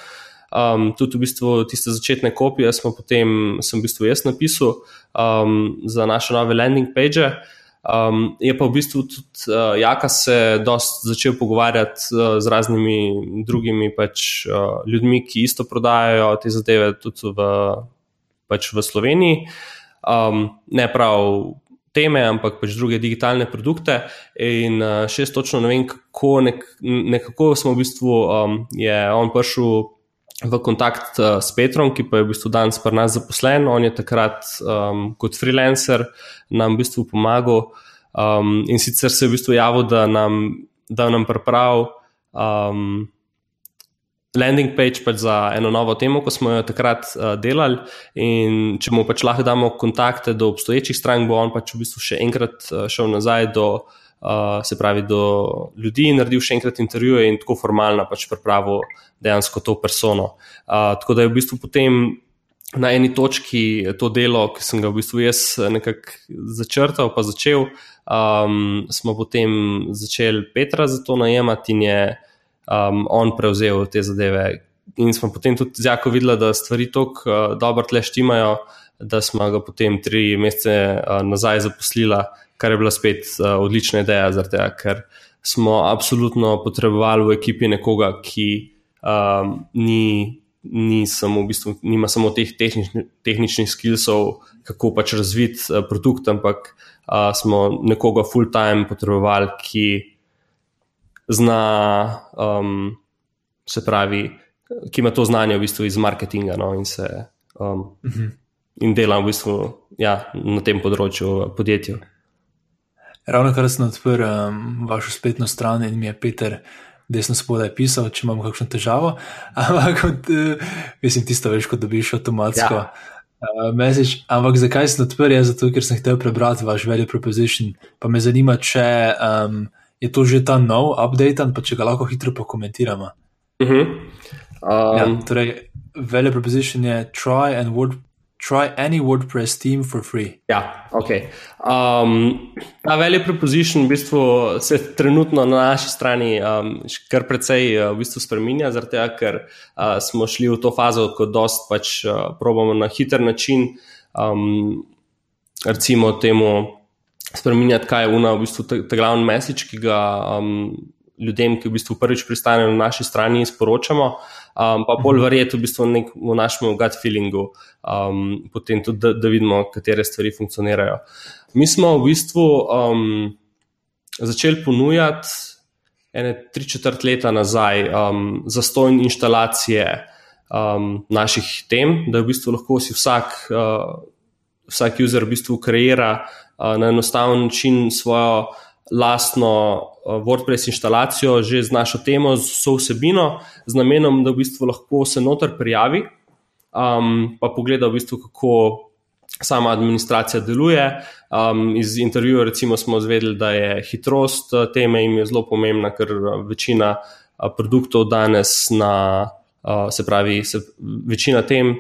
Um, tudi v bistvu tiste začetne kopije smo potem, sem v bistvu jaz napisal um, za naše nove landing page. Um, je pa v bistvu tudi uh, Jaka se dosta začel pogovarjati uh, z raznimi drugimi pač, uh, ljudmi, ki isto prodajajo te zadeve tudi v, pač v Sloveniji. Um, ne prav teme, ampak pač druge digitalne produkte. In uh, še točno ne vem, kako nek, nekako smo v bistvu, um, je on prišel v kontakt uh, s Petrom, ki pa je v bistvu danes pri nas zaposlen. On je takrat um, kot freelancer nam v bistvu pomagal um, in sicer se je v bistvu javil, da nam, da nam pripravi um, landing page pač za eno novo temo, ko smo jo takrat uh, delali. In če mu pač lahko damo kontakte do obstoječih strank, bo on pač v bistvu še enkrat uh, šel nazaj do. Uh, se pravi, do ljudi, naredil še enkrat intervjuje in tako formalno pač pripravil dejansko to persono. Uh, tako da je v bistvu potem na eni točki to delo, ki sem ga v bistvu jaz nekako začrtal, pa začel, um, smo potem začeli Petra za to najemati in je um, on prevzel te zadeve. In smo potem tudi z Jako videli, da stvari tako uh, dobro tle štimajo, da smo ga potem tri mesece uh, nazaj zaposlili, kar je bila spet uh, odlična ideja, tega, ker smo absolutno potrebovali v ekipi nekoga, ki um, ni ni samo, v bistvu, nima samo teh tehnični, tehničnih skillsov, kako pač razviti uh, produkt, ampak uh, smo nekoga full-time potrebovali, ki zna, um, se pravi, ki ima to znanje v bistvu iz marketinga no, in, se, um, uh. -huh. in dela v bistvu ja, na tem področju podjetja. Ravno kar sem odprl um, vašo spletno stran in mi je Peter desno spodaj pisal, če imamo kakšno težavo. [LAUGHS] Ampak, od, uh, mislim, tisto veš, ko dobiš avtomatsko. Ja. Uh, message, ampak zakaj sem odprl? Zato, ker sem hotel prebrati vaš value proposition. Pa me zanima, če um, je to že ta nov update, pa če ga lahko hitro pokomentiramo. Uh -huh. um, ja, torej, value proposition je try and word try any WordPress theme for free. Ja, ok. Um, ta value proposition v bistvu se trenutno na naši strani um, kar precej uh, v bistvu spremenja, zaradi tega, ker uh, smo šli v to fazo, ko dost pač uh, probamo na hiter način, um, recimo temu spremenjati, kaj je una v bistvu ta, ta glavni message, ki ga um, ljudem, ki v bistvu prvič pristanejo na naši strani, sporočamo um, pa bolj mhm. verjeti v, bistvu nek, v našem gut feelingu, um, potem tudi, da, da vidimo, katere stvari funkcionirajo. Mi smo v bistvu um, začeli ponujati ene tri četrt leta nazaj um, zastojne inštalacije um, naših tem, da v bistvu lahko si vsak. Uh, Vsak user v bistvu kreira uh, na enostaven način svojo lastno uh, WordPress instalacijo, že z našo temo, z vso vsebino, z namenom, da v bistvu lahko se noter prijavi, um, pa pogleda v bistvu, kako sama administracija deluje. Um, iz intervjuja, recimo, smo izvedeli, da je hitrost uh, teme jim je zelo pomembna, ker uh, večina produktov danes na, se pravi, se, večina tem,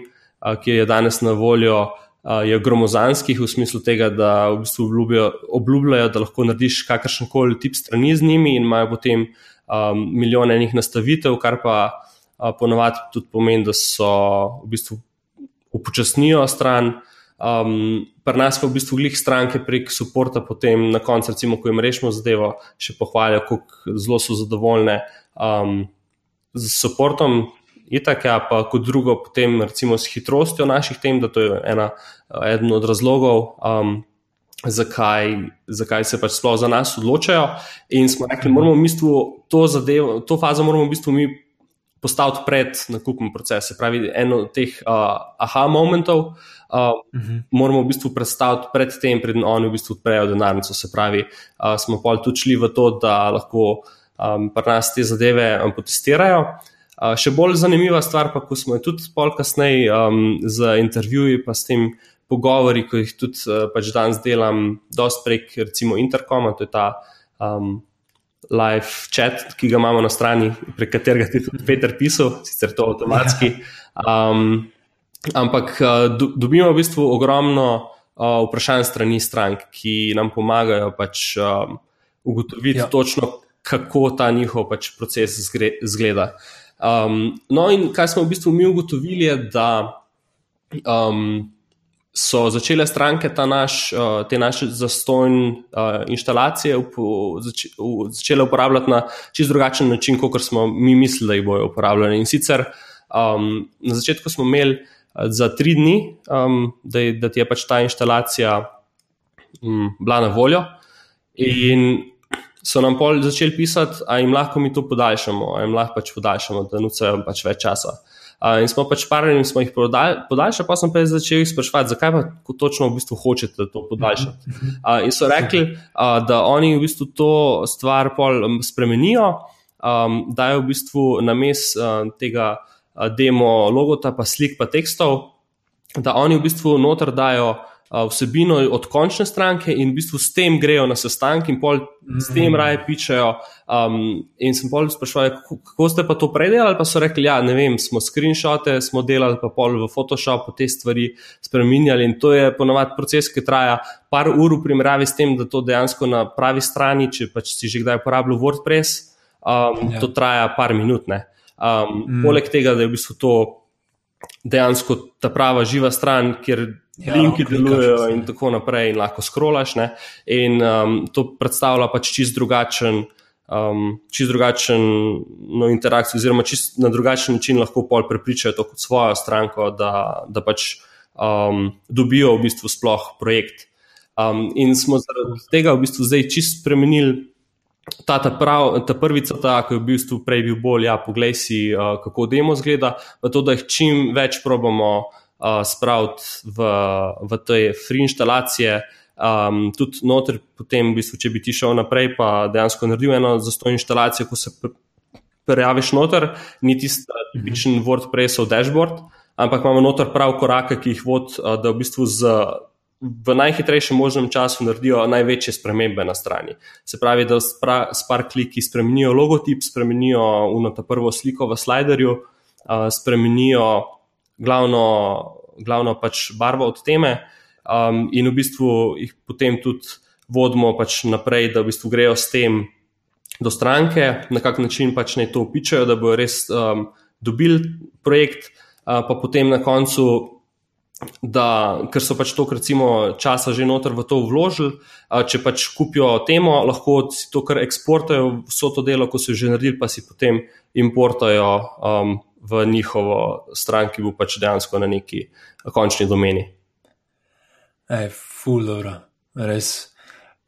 ki je danes na voljo je gromozanskih v smislu tega, da v bistvu obljubljajo, obljubljajo da lahko narediš kakršen koli tip strani z njimi in imajo potem um, milijone enih nastavitev, kar pa uh, ponovadi tudi pomeni, da so v bistvu upočasnijo stran. Um, Pri nas pa v bistvu glih stranke prek suporta, potem na koncu, recimo, ko jim rešimo zadevo, še pohvalijo, kako zelo so zadovoljne um, z suportom, itak, ja, pa kot drugo, potem recimo s hitrostjo naših tem, da to je ena, eden od razlogov, um, zakaj, zakaj se pač sploh za nas odločajo. In smo rekli, moramo v bistvu to zadevo, to fazo moramo v bistvu mi postaviti pred nakupom procesa. Se pravi, eno od teh uh, aha momentov. Uh, uh -huh. Moramo v bistvu predstaviti pred tem, preden oni v bistvu odprejo denarnico. Se pravi, uh, smo pa tudi šli v to, da lahko um, pri nas te zadeve um, potestirajo. Uh, še bolj zanimiva stvar pa, ko smo jo tudi pol kasneje um, z intervjuji, pa s tem pogovori, ko jih tudi uh, pač danes delam, dost prek recimo Intercoma, to je ta um, live chat, ki ga imamo na strani, prek katerega ti tudi Peter pisal, sicer to avtomatski. Um, ampak uh, do, dobimo v bistvu ogromno uh, vprašanj strani strank, ki nam pomagajo pač um, ugotoviti ja. točno, kako ta njihov pač proces zgleda. Um, no, in kaj smo v bistvu mi ugotovili, je, da um, so začele stranke naš, uh, te naše zastojne uh, instalacije up, zač, u, začele uporabljati na čist drugačen način, kot smo mi mislili, da jih bodo uporabljali. In sicer um, na začetku smo imeli uh, za tri dni, um, da, je, da ti je pač ta instalacija um, bila na voljo. In so nam pol začeli pisati, da jim lahko mi to podaljšamo, da jim lahko pač podaljšamo, da nucajo pač več časa. Uh, in smo pač parili smo jih podaljšali, pa sem pa začel jih spraševati, zakaj pa točno v bistvu hočete to podaljšati. Uh, in so rekli, uh, da oni v bistvu to stvar pol spremenijo, um, dajo v bistvu na mest uh, tega uh, demo logota, pa slik, pa tekstov, da oni v bistvu noter dajo vsebino od končne stranke in v bistvu s tem grejo na sestank in pol s tem mm. raje pičejo. Um, in sem pol sprašval, kako, kako ste pa to predelali, pa so rekli, ja, ne vem, smo screenshote, smo delali pa pol v Photoshopu te stvari spremenjali in to je ponovadi proces, ki traja par ur v primerjavi s tem, da to dejansko na pravi strani, če pač si že kdaj uporabljal WordPress, um, ja. to traja par minut. Um, mm. Poleg tega, da je v bistvu to dejansko ta prava živa stran, kjer ja, linki delujejo in tako naprej, in lahko skrolaš. Ne? In um, to predstavlja pač čist drugačen. Um, čist drugačen no, interakcijo, oziroma čist na drugačen način lahko pol prepričajo to kot svojo stranko, da, da pač um, dobijo v bistvu sploh projekt. Um, in smo zaradi tega v bistvu zdaj čist spremenili ta, ta, prav, ta prvica, ta, ki je v bistvu prej bil bolj, ja, poglej si, uh, kako demo zgleda, pa to, da jih čim več probamo uh, spraviti v, v te free instalacije. Um, tudi noter, potem, v bistvu, če bi ti šel naprej, pa dejansko naredil eno zastojno instalacijo, ko se prijaviš noter, ni tisti tipičen WordPressov dashboard, ampak imamo noter prav korake, ki jih vod, uh, da v bistvu z v najhitrejšem možnem času naredijo največje spremembe na strani. Se pravi, da s par kliki spremenijo logotip, spremenijo uno ta prvo sliko v sliderju, uh, spremenijo glavno, glavno pač barvo od teme um, in v bistvu jih potem tudi vodimo pač naprej, da v bistvu grejo s tem do stranke, na kak način pač naj to opičajo, da bojo res um, dobili projekt, uh, pa potem na koncu da, ker so pač to, recimo, časa že noter v to vložili, če pač kupijo temo, lahko si to kar eksportajo, vso to delo, ko so že naredili, pa si potem importajo um, v njihovo stran, ki bo pač dejansko na neki končni domeni. Ej, ful, dobro, res.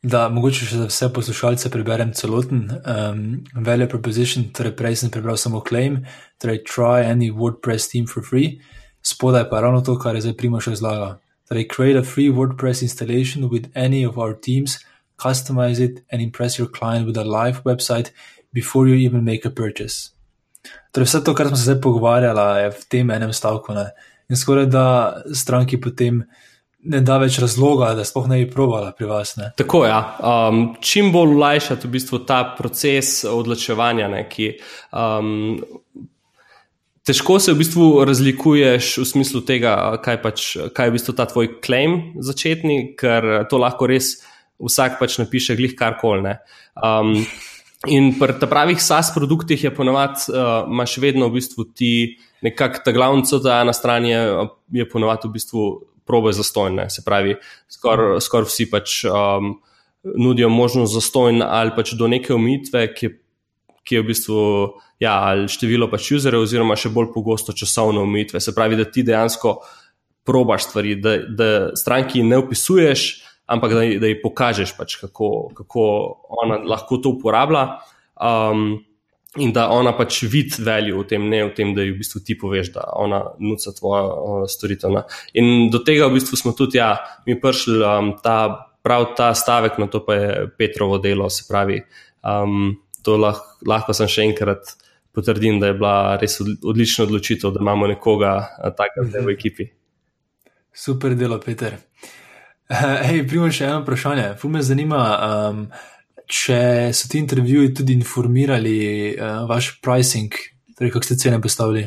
Da, mogoče še za vse poslušalce preberem celoten um, value proposition, torej prej sem prebral samo claim, torej try any WordPress theme for free spodaj pa ravno to, kar je zdaj Primoš razlagal. Torej, create a free WordPress installation with any of our teams, customize it and impress your client with a live website before you even make a purchase. Torej, vse to, kar smo se zdaj pogovarjali, je v tem enem stavku. Ne? In skoraj da stranki potem ne da več razloga, da sploh ne bi provala pri vas. Ne? Tako je. Ja. Um, čim bolj olajšati v bistvu ta proces odločevanja, ne, ki um, težko se v bistvu razlikuješ v smislu tega, kaj, pač, kaj je v bistvu ta tvoj claim začetni, ker to lahko res vsak pač napiše glih karkoli. Um, in pri pravih SaaS produktih je ponovadi, uh, imaš vedno v bistvu ti nekako ta glavnica, da na strani je, je ponovadi v bistvu probe zastojne. Se pravi, skoraj skor vsi pač um, nudijo možnost zastojne ali pač do neke omejitve, ki, ki je v bistvu ja, število pač userjev, oziroma še bolj pogosto časovne omejitve. Se pravi, da ti dejansko probaš stvari, da, da stranki ne opisuješ, ampak da, da ji pokažeš, pač, kako, kako ona lahko to uporablja. Um, In da ona pač vidi veljo v tem, ne v tem, da ji v bistvu ti poveš, da ona nuca tvojo uh, storitev. Ne. In do tega v bistvu smo tudi, ja, mi prišli um, ta, prav ta stavek, na to pa je Petrovo delo, se pravi, um, to lahko, lahko sem še enkrat potrdim, da je bila res odlična odločitev, da imamo nekoga takega v ekipi. Super delo, Peter. [LAUGHS] Hej, primo še eno vprašanje. Ful me zanima, um, če so ti intervjuji tudi informirali uh, vaš pricing, torej kako ste cene postavili.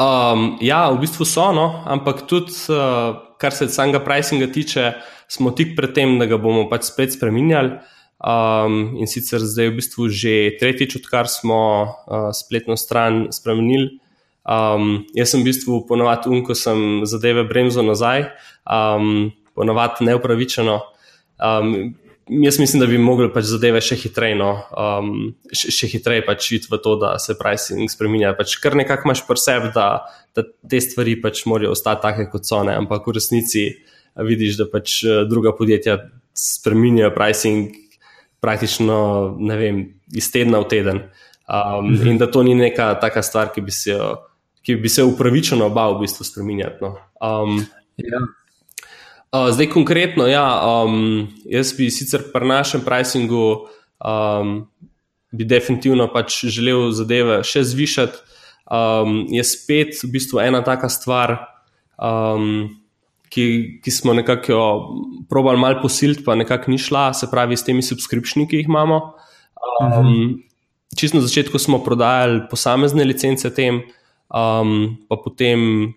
Um, ja, v bistvu so, no, ampak tudi, uh, kar se samega pricinga tiče, smo tik pred tem, da ga bomo pač spet spremenjali. Um, in sicer zdaj v bistvu že tretjič, odkar smo uh, spletno stran spremenili. Um, jaz sem v bistvu ponovadi um, ko sem zadeve bremzo nazaj, um, ponovadi neupravičeno. Um, jaz mislim, da bi mogli pač zadeve še hitreje, no, um, še, še hitreje pač iti v to, da se pricing spremenja. Pač kar nekako imaš preseb, da, da te stvari pač morajo ostati take, kot so ne, ampak v resnici vidiš, da pač eh, druga podjetja spremenjajo pricing praktično, vem, iz tedna v teden. Um, mhm. In da to ni neka taka stvar, ki bi se, ki bi se upravičeno bal v bistvu spremenjati. No. Um, ja. Uh, zdaj, konkretno, ja, um, jaz bi sicer pri našem pricingu um, bi definitivno pač želel zadeve še zvišati. Um, je spet v bistvu ena taka stvar, um, ki, ki smo nekako probali malo posiliti, pa nekako ni šla, se pravi, s temi subskripcijami, ki jih imamo. Um, mhm. Čisto na začetku smo prodajali posamezne licence tem, um, pa potem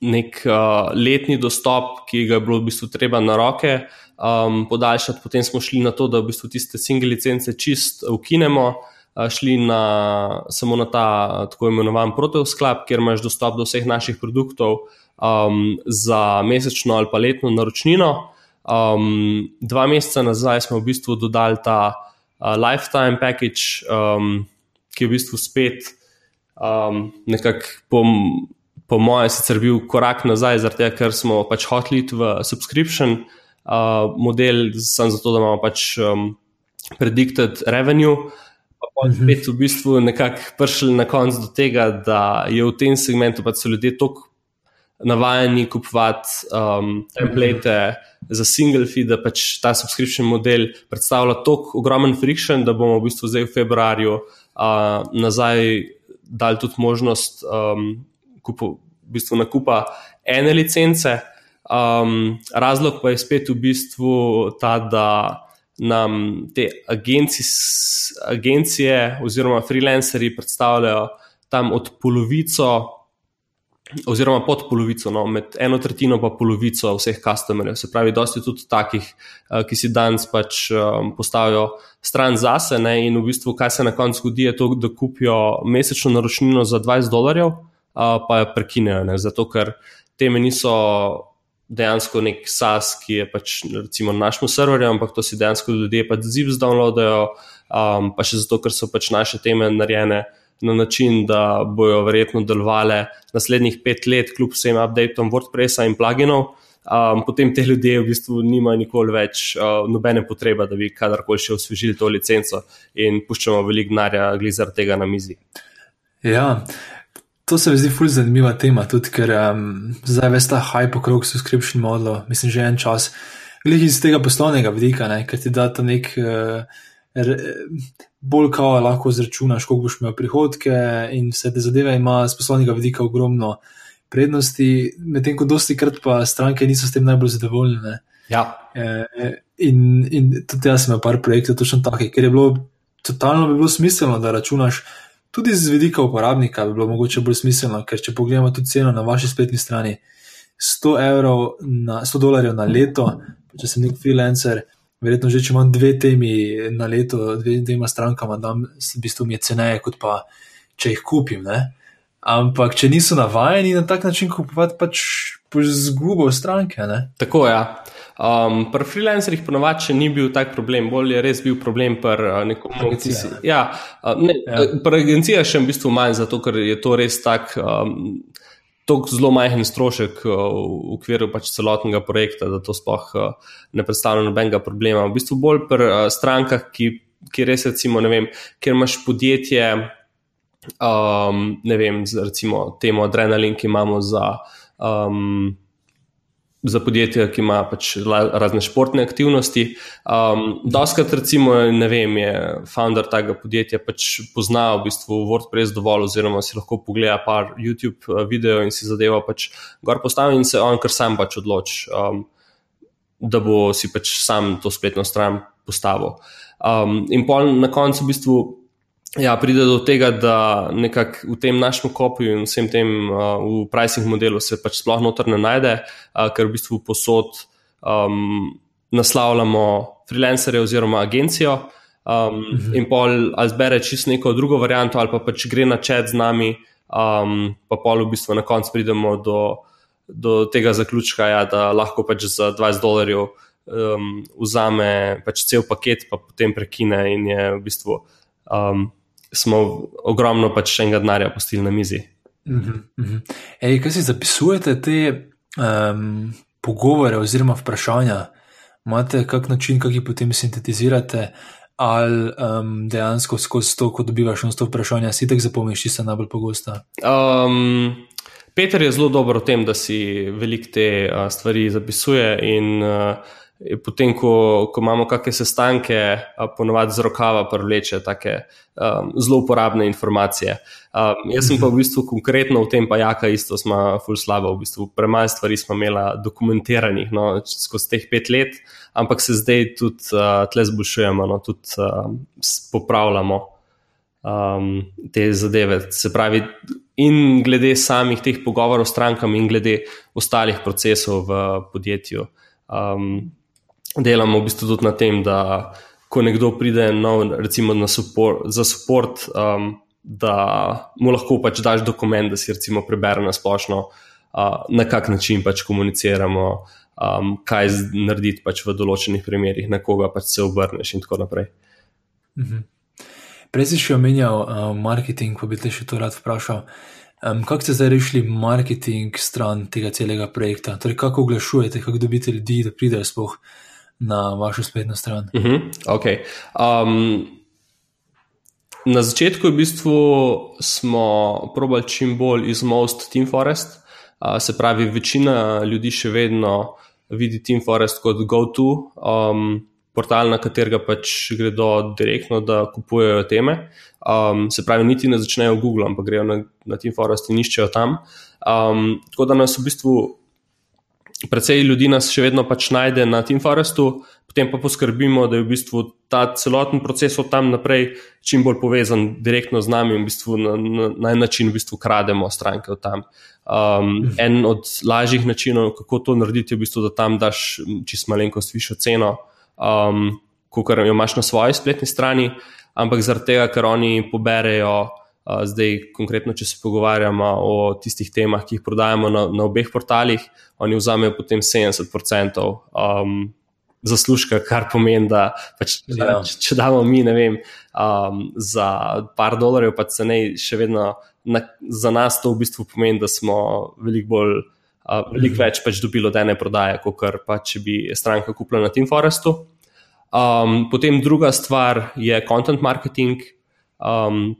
nek uh, letni dostop, ki ga je bilo v bistvu treba na roke um, podaljšati. Potem smo šli na to, da v bistvu tiste single licence čist ukinemo, uh, šli na, samo na ta tako imenovan protosklap, kjer imaš dostop do vseh naših produktov um, za mesečno ali pa letno naročnino. Um, dva meseca nazaj smo v bistvu dodali ta uh, lifetime package, um, ki je v bistvu spet um, nekako po mojem, sicer bil korak nazaj, zato ker smo pač hoteli iti v subscription uh, model, samo zato, da imamo pač um, predicted revenue. Pa mhm. spet v bistvu nekako prišli na konec do tega, da je v tem segmentu pač so ljudje tako navajeni kupovati um, template za single feed, da pač ta subscription model predstavlja tako ogromen friction, da bomo v bistvu zdaj v februarju uh, nazaj dali tudi možnost um, kupu, v bistvu nakupa ene licence. Um, razlog pa je spet v bistvu ta, da nam te agenci, agencije oziroma freelanceri predstavljajo tam od polovico, oziroma pod polovico, no, med eno tretjino pa polovico vseh customerjev. Se pravi, dosti tudi takih, uh, ki si danes pač um, postavijo stran zase. Ne, in v bistvu, kaj se na koncu zgodi, je to, da kupijo mesečno naročnino za 20 dolarjev pa jo prekinejo. Ne? Zato, ker teme niso dejansko nek SAS, ki je pač recimo na našem serverju, ampak to si dejansko ljudje pač ziv zdownloadajo, um, pa še zato, ker so pač naše teme narejene. Na način, da bojo verjetno delovale naslednjih pet let, kljub vsem updateom WordPressa in pluginov, um, potem te ljudje v bistvu nimajo nikoli več uh, nobene potrebe, da bi kadarkoli še osvežili to licenco in puščamo veliko denarja, glede tega na mizi. Ja, To se mi zdi fulj zanimiva tema, tudi ker um, zdaj veš ta hype okrog subscription modelu, mislim, že en čas. Glede iz tega poslovnega vidika, ne, ker ti da ta nek uh, re, bolj kao lahko zračunaš, koliko boš imel prihodke in vse te zadeve ima z poslovnega vidika ogromno prednosti, medtem ko dosti krat pa stranke niso s tem najbolj zadovoljne. Ja. E, in, in tudi jaz sem imel par projektov točno takih, ker je bilo totalno bi bilo smiselno, da računaš tudi z vidika uporabnika bi bilo mogoče bolj smiselno, ker če pogledamo tudi ceno na vaši spletni strani, 100, na, 100 dolarjev na leto, če sem nek freelancer, verjetno že če imam dve temi na leto, dve, dvema strankama, da v bistvu mi je ceneje, kot pa če jih kupim. Ne? Ampak, če niso navajeni na tak način kupovati, pač boš zgubil stranke. Ne? Tako je. Ja. Um, pri freelancerjih ponovadi ni bil tak problem, bolj je res bil problem pri uh, nekom agenciji. Ja, uh, ne, ja. Uh, pri agenciji še v bistvu manj, zato ker je to res tak. Um, Zelo majhen strošek v okviru pač celotnega projekta, da to sploh ne predstavlja nobenega problema. V bistvu bolj pri strankah, ki, ki res, recimo, vem, kjer imaš podjetje, um, ne vem, recimo temo Adrenalin, ki imamo za um, za podjetja, ki ima pač razne športne aktivnosti. Um, Doskrat, recimo, ne vem, je founder tega podjetja pač pozna v bistvu WordPress dovolj, oziroma si lahko pogleda par YouTube uh, videov in si zadeva pač gor postavi in se on kar sam pač odloči, um, da bo si pač sam to spletno stran postavil. Um, in pol na koncu v bistvu ja, pride do tega, da nekako v tem našem kopiju in vsem tem uh, v pricing modelu se pač sploh noter ne najde, uh, ker v bistvu posod um, naslavljamo freelancerje oziroma agencijo. Um, uh -huh. In pol ali zbere čisto neko drugo varianto, ali pa pač gre na čet z nami, um, pa pol v bistvu na koncu pridemo do, do tega zaključka, ja, da lahko pač za 20 dolarjev um, vzame pač cel paket, pa potem prekine in je v bistvu. Um, smo ogromno pač enega denarja postili na mizi. Uh -huh, uh -huh. Ej, kaj si zapisujete te um, pogovore oziroma vprašanja? Imate kak način, kako jih potem sintetizirate, ali um, dejansko skozi to, ko dobivaš na sto vprašanja, si tako zapomniš, če se najbolj pogosta? Um, Peter je zelo dober v tem, da si veliko te uh, stvari zapisuje in uh, potem, ko, ko imamo kakšne sestanke, ponovadi z rokava privleče take um, zelo uporabne informacije. Um, jaz sem pa v bistvu konkretno v tem, pa jaka isto, smo ful slabo, v bistvu premaj stvari smo imeli dokumentiranih no, skozi teh pet let, ampak se zdaj tudi uh, tle zboljšujemo, no, tudi uh, popravljamo um, te zadeve. Se pravi, in glede samih teh pogovorov s strankami, in glede ostalih procesov v podjetju. Um, delamo v bistvu tudi na tem, da ko nekdo pride nov, recimo support, za support, um, da mu lahko pač daš dokument, da si recimo prebere na splošno, uh, na kak način pač komuniciramo, um, kaj narediti pač v določenih primerih, na koga pač se obrneš in tako naprej. Mhm. Prej si še omenjal uh, marketing, pa bi te še to rad vprašal. Um, kako ste zdaj rešili marketing stran tega celega projekta? Torej, kako oglašujete, kako dobite ljudi, da pridejo spoh na vašo spletno stran. Uh -huh. okay. um, na začetku v bistvu smo probali čim bolj izmost Team Forest. Uh, se pravi, večina ljudi še vedno vidi Team Forest kot go-to. Um, Portal, na katerega pač gredo direktno, da kupujejo teme. Um, se pravi, niti ne začnejo v Google, ampak grejo na, na Team Forest in iščejo tam. Um, tako da nas v bistvu Predvsej ljudi nas še vedno pač najde na Team Forestu, potem pa poskrbimo, da je v bistvu ta celoten proces od tam naprej čim bolj povezan direktno z nami in v bistvu na, na, na en način v bistvu krademo stranke od tam. Um, en od lažjih načinov, kako to narediti, je v bistvu, da tam daš čist malenkost višjo ceno, um, kot jo imaš na svoji spletni strani, ampak zaradi tega, ker oni poberejo. Zdaj, konkretno, če se pogovarjamo o tistih temah, ki jih prodajamo na, na obeh portalih, oni vzamejo potem 70% um, zaslužka, kar pomeni, da pač, ja. če, če damo mi, ne vem, um, za par dolarjev, pa cenej, še vedno na, za nas to v bistvu pomeni, da smo veliko bolj. Uh, veliko več pač dobilo od ene prodaje, kot pa če bi stranka kupila na Team Forestu. Um, potem druga stvar je content marketing. Um,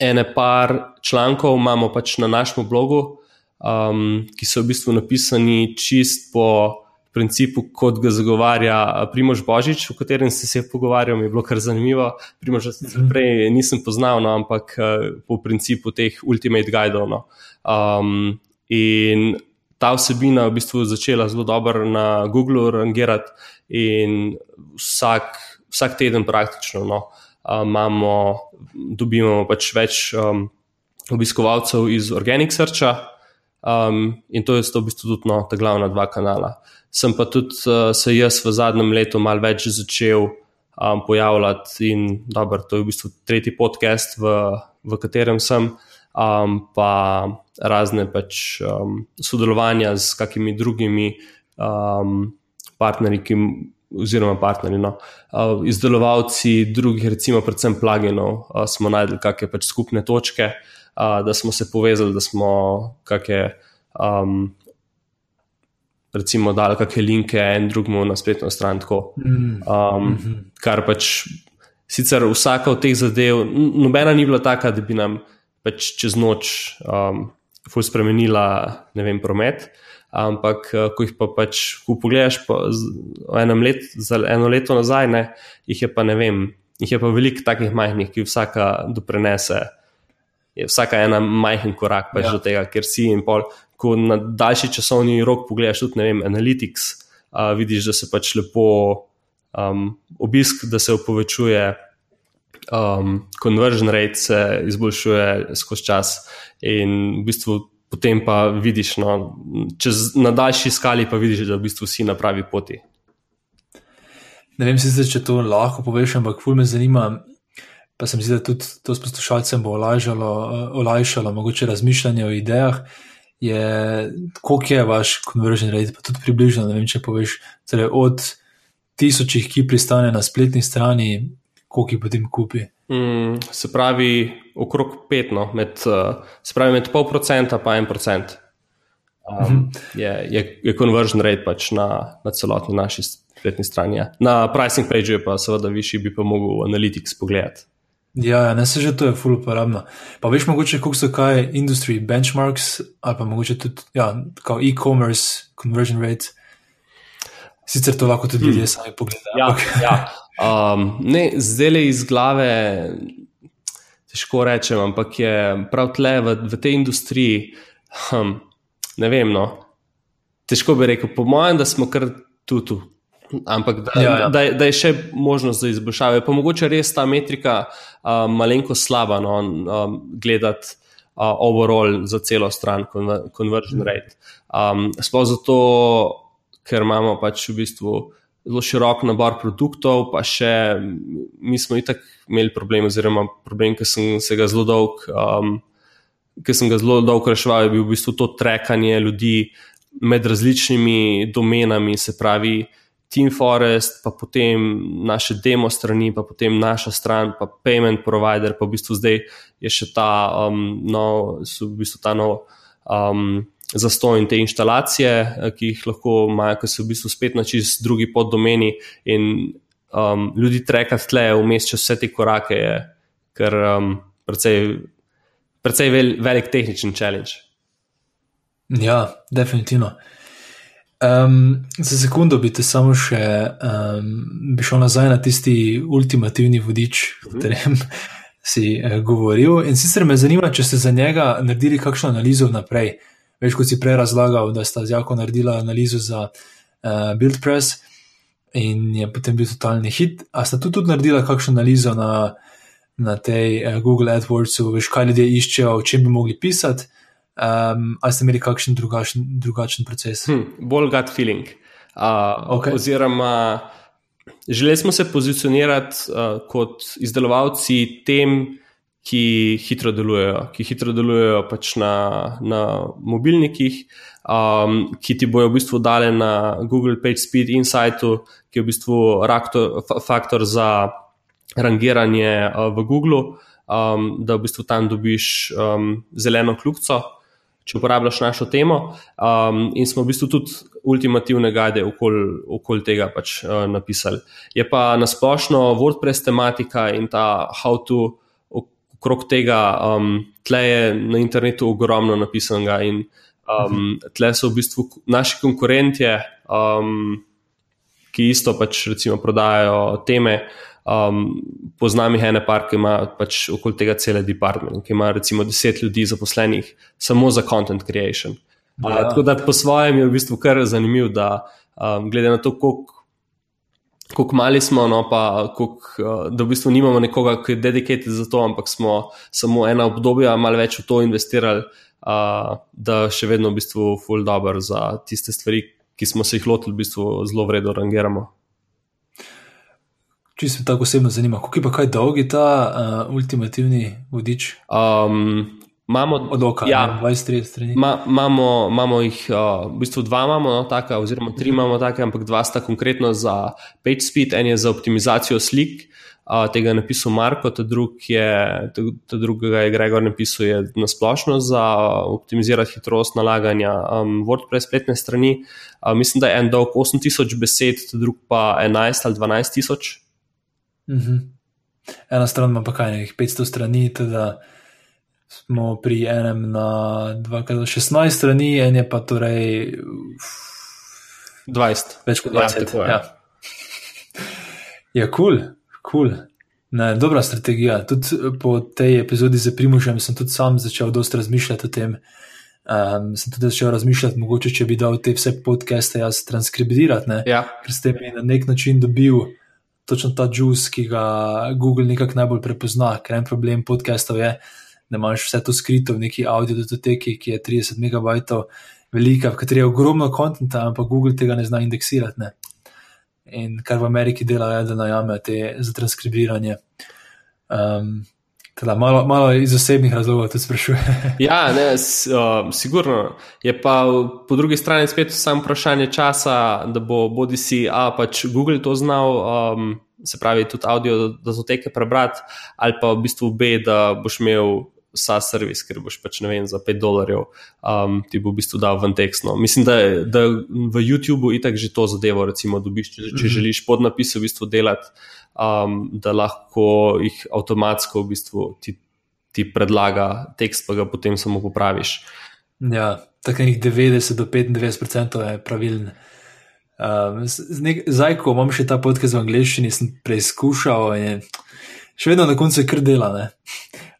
ene par člankov imamo pač na našem blogu, um, ki so v bistvu napisani čist po principu, kot ga zagovarja Primož Božič, o katerem se je pogovarjal, mi je bilo kar zanimivo. Primož, mhm. prej nisem poznal, no, ampak uh, po principu teh ultimate guidov. No. Um, in ta vsebina v bistvu začela zelo dobro na Googlu rangirati in vsak, vsak teden praktično. No, imamo, dobimo pač več um, obiskovalcev iz Organic Searcha um, in to je v bistvu tudi no, ta glavna dva kanala. Sem pa tudi uh, se jaz v zadnjem letu malo več začel um, pojavljati in dobro, to je v bistvu tretji podcast, v, v katerem sem. Um, pa razne pač, um, sodelovanja z kakimi drugimi um, partnerji, ki oziroma partnerji, no, uh, izdelovalci drugih, recimo, predvsem pluginov, uh, smo najdli kakšne pač skupne točke, uh, da smo se povezali, da smo kakšne. Um, Recimo, da je kakšne linke en drugemu na spletno stran. Mm. Um, kar pač sicer vsaka od teh zadev, nobena ni bila taka, da bi nam pač čez noč um, spremenila vem, promet, ampak ko jih pa pač, ko pogledaš po enem letu, za eno leto nazaj, ne, jih je pa ne vem, jih je pa veliko takih majhnih, ki vsaka doprinese. Je vsaka ena majhen korak pač ja. do tega, ker si in pol, ko na daljši časovni rok pogledaš tudi, ne vem, analytics, uh, vidiš, da se pač lepo um, obisk, da se povečuje, um, conversion rate se izboljšuje skozi čas in v bistvu potem pa vidiš, no, čez na daljši skali pa vidiš, da v bistvu si na pravi poti. Ne vem, sicer, če to lahko poveš, ampak ful me zanima. Pa se mi zdi, da tudi to s poslušalcem bo olajšalo, olajšalo mogoče razmišljanje o idejah je, koliko je vaš conversion rate, pa tudi približno, ne vem, če poveš, torej od tisočih, ki pristane na spletni strani, koliko jih potem kupi. Mm, se pravi, okrog petno, med, se pravi, med pol procenta pa en procent. Um, mhm. je, je, je conversion rate pač na, na celotni naši spletni strani. Ja. Na pricing page je pa seveda višji, bi pa mogel analytics pogledati. Ja, ja, ne se že to je full uporabno. Pa veš mogoče, koliko so kaj industry benchmarks, ali pa mogoče tudi, ja, e-commerce conversion rate. Sicer to lahko tudi hmm. ljudje sami pogledajo. Ja, ja. Um, ne, zdaj le iz glave, težko rečem, ampak je prav tle v, v tej industriji, hm, ne vem, no, težko bi rekel, po mojem, da smo kar tu, tu ampak da, ja, ja. Da, da je še možnost za izboljšave. Pa mogoče res ta metrika um, malenko slaba, no, um, gledati uh, overall za celo stran, conversion mm. rate. Um, sploh zato, ker imamo pač v bistvu zelo širok nabor produktov, pa še mi smo itak imeli problem, oziroma problem, ki sem se ga zelo dolg. Um, Ki sem ga zelo dolgo reševal, je bil v bistvu to trekanje ljudi med različnimi domenami, se pravi, Team Forest, pa potem naše demo strani, pa potem naša stran, pa payment provider, pa v bistvu zdaj je še ta um, nov, v bistvu ta nov. Um, Zastoj in te instalacije, eh, ki jih lahko imajo, ki so v bistvu spet na čist drugi poddomeni, in um, ljudi trekati tle, vmes čez vse te korake, je kar um, precej, precej vel, velik tehničen challenge. Ja, definitivno. Um, za sekundo bi te samo še um, bi šel nazaj na tisti ultimativni vodič, o mhm. katerem [LAUGHS] si uh, govoril. In sicer me zanima, če ste za njega naredili kakšno analizo naprej. Veš, kot si prej razlagal, da sta z Jako naredila analizo za uh, BuildPress in je potem bil totalni hit. A sta tudi, tudi naredila kakšno analizo na, na tej uh, Google AdWordsu, veš, kaj ljudje iščejo, o čem bi mogli pisati. Um, ali ste imeli kakšen drugačen, drugačen proces? Hm, bolj gut feeling. Uh, okay. Oziroma, želeli smo se pozicionirati uh, kot izdelovalci tem, ki hitro delujejo, ki hitro delujejo pač na, na mobilnikih, um, ki ti bojo v bistvu dali na Google PageSpeed Insightu, ki je v bistvu raktor, faktor za rangiranje uh, v Google. Um, da v bistvu tam dobiš um, zeleno kljubco, če uporabljaš našo temo. Um, in smo v bistvu tudi ultimativne gade okoli okol tega pač, uh, napisali. Je pa nasplošno WordPress tematika in ta how to okrog tega, um, tle je na internetu ogromno napisanega in um, tle so v bistvu naši konkurenti, um, ki isto pač recimo prodajajo teme. Um, poznam jih ene par, ki ima pač okoli tega cele department, ki ima recimo deset ljudi zaposlenih samo za content creation. Ja. Uh, tako da po svojem je v bistvu kar zanimivo, da um, glede na to, koliko mali smo, no, pa kolik, uh, da v bistvu nimamo nekoga, ki je dedicated za to, ampak smo samo ena obdobja malo več v to investirali, uh, da še vedno v bistvu full dobro za tiste stvari, ki smo se jih lotili, v bistvu zelo vredno rangiramo. Če se tako osebno zanima, kako je pa kaj dolgi ta uh, ultimativni vodič? Um, imamo od oka, ja, 20-30 strani. Ma, imamo, imamo jih, uh, v bistvu dva imamo, no, taka, oziroma tri imamo, take, ampak dva sta konkretno za PageSpeed, en je za optimizacijo slik. Uh, tega je napisal Marko, ta, drug je, ta, ta drugega je Gregor napisal je na splošno za optimizirati hitrost nalaganja um, WordPress spletne strani. Uh, mislim, da je en dolg 8000 besed, ta drug pa 11 ali 12000. Mhm. Ena stran ima pa kaj nekaj 500 strani, teda smo pri enem na 2x16 strani, en je pa torej 20. več kot 20. Ja, Ja, ja, kul, kul. Ne, dobra strategija. Tudi eh, po tej epizodi z Primožem sem tudi sam začel dosta razmišljati o tem. Um, sem tudi začel razmišljati, mogoče če bi dal te vse podcaste jaz transkribirati, ne? Ja, ker ste mi na nek način dobil točno ta juice, ki ga Google nekako najbolj prepozna. Ker en problem podcastov je, da imaš vse to skrito v neki audio datoteki, ki je 30 megabajtov velika, v kateri je ogromno kontenta, ampak Google tega ne zna indeksirati. Ne? In kar v Ameriki dela, je, da najame te za transkribiranje. Um, teda malo, malo iz osebnih razlogov tudi sprašuje. [LAUGHS] ja ne, s, uh, sigurno. Je pa po drugi strani spet samo vprašanje časa, da bo bodi si A pač Google to znal, um, se pravi tudi audio datoteke prebrati, ali pa v bistvu B, da boš imel vsa servis, ker boš pač ne vem, za 5 dolarjev um, ti bo v bistvu dal ven tekst. No. Mislim, da, da v YouTubu itak že to zadevo, recimo, dobiš, če, če želiš podnapise v bistvu delati, um, da lahko jih avtomatsko v bistvu ti, ti predlaga tekst, pa ga potem samo popraviš. Ja, tako nekih 90 do 95% je pravilen. Um, zdaj, ko imam še ta podcast v angleščini, sem preizkušal in še vedno na koncu je kar dela. Ne?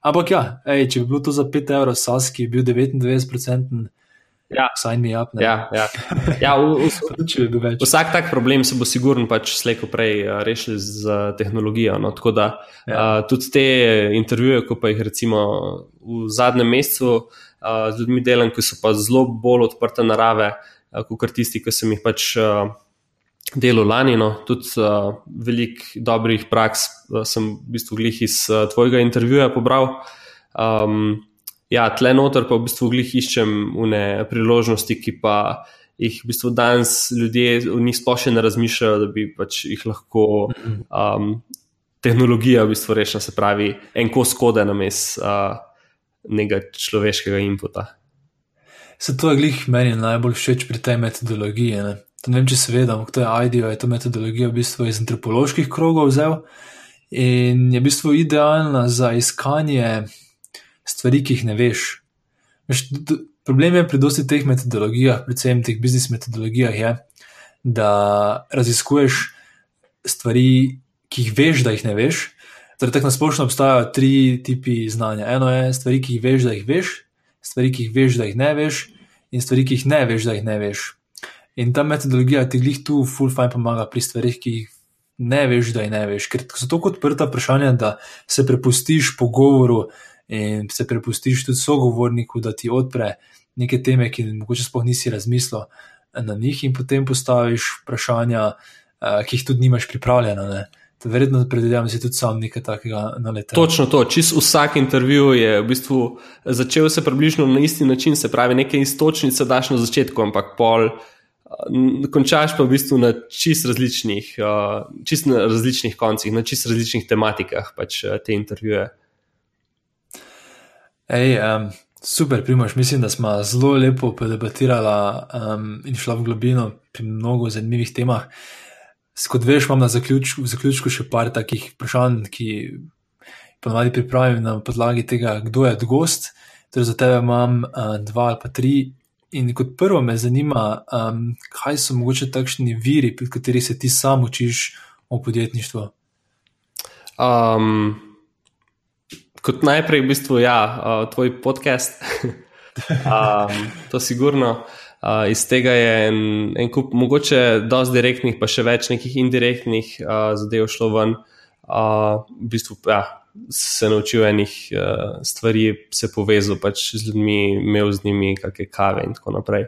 Ampak ja, ej, če bi bilo to za 5 evrov, SAS, ki je bil 99%, Ja. sign me up. Ne? Ja, ja. ja v, v, [LAUGHS] več. Vsak tak problem se bo sigurno pač slejko prej uh, rešil z uh, tehnologijo. No? Tako da ja. uh, tudi te intervjuje, ko pa jih recimo v zadnjem mesecu uh, z ljudmi delam, ki so pa zelo bolj odprte narave, uh, kot tisti, ki sem jih pač. Uh, Delo lani, no, tudi uh, veliko dobrih praks uh, sem v bistvu glih iz uh, tvojega intervjuja pobral. Um, ja, tle noter pa v bistvu glih iščem une priložnosti, ki pa jih v bistvu danes ljudje v njih sploh še ne razmišljajo, da bi pač jih lahko um, tehnologija v bistvu rešila, se pravi, en kos kode names uh, nekega človeškega inputa. Se to je glih meni najbolj všeč pri tej metodologiji. Ne? To ne vem, če se vedem, kdo je IDEO, je to metodologija v bistvu iz antropoloških krogov vzel in je v bistvu idealna za iskanje stvari, ki jih ne veš. veš problem je pri dosti teh metodologijah, predvsem teh biznis metodologijah, je, da raziskuješ stvari, ki jih veš, da jih ne veš. Torej, tako nasplošno obstajajo tri tipi znanja. Eno je stvari, ki jih veš, da jih veš, stvari, ki jih veš, da jih ne veš, in stvari, ki jih ne veš, da jih ne veš. In ta metodologija ti glih tu, full fine pomaga pri stvarih, ki jih ne veš, da jih ne veš. Ker so tako odprta vprašanja, da se prepustiš pogovoru in se prepustiš tudi sogovorniku, da ti odpre neke teme, ki mogoče sploh nisi razmislil na njih, in potem postaviš vprašanja, uh, ki jih tudi nimaš pripravljena. Ne? Verjetno predvidevam, da si tudi sam nekaj takega naletel. Točno to, čist vsak intervju je v bistvu začel se približno na isti način, se pravi, nekaj istočnice daš na začetku, ampak pol. Končaš pa v bistvu na čist različnih, uh, čist na različnih koncih, na čist različnih tematikah pač uh, te intervjuje. Ej, um, super, Primož, mislim, da smo zelo lepo podebatirali um, in šla v globino pri mnogo zanimivih temah. Kot veš, imam na zaključku, zaključku še par takih vprašanj, ki ponovadi pripravim na podlagi tega, kdo je gost. Torej, za tebe imam uh, dva ali pa tri. In kot prvo me zanima, um, kaj so mogoče takšni viri, pri katerih se ti sam učiš o podjetništvu. Um, kot najprej, v bistvu, ja, uh, tvoj podcast. [LAUGHS] um, to sigurno. Uh, iz tega je en, en kup, mogoče dosti direktnih, pa še več nekih indirektnih uh, zadev šlo ven. Uh, v bistvu, ja, se naučil enih uh, stvari, se povezal pač z ljudmi, imel z njimi kakšne kave in tako naprej.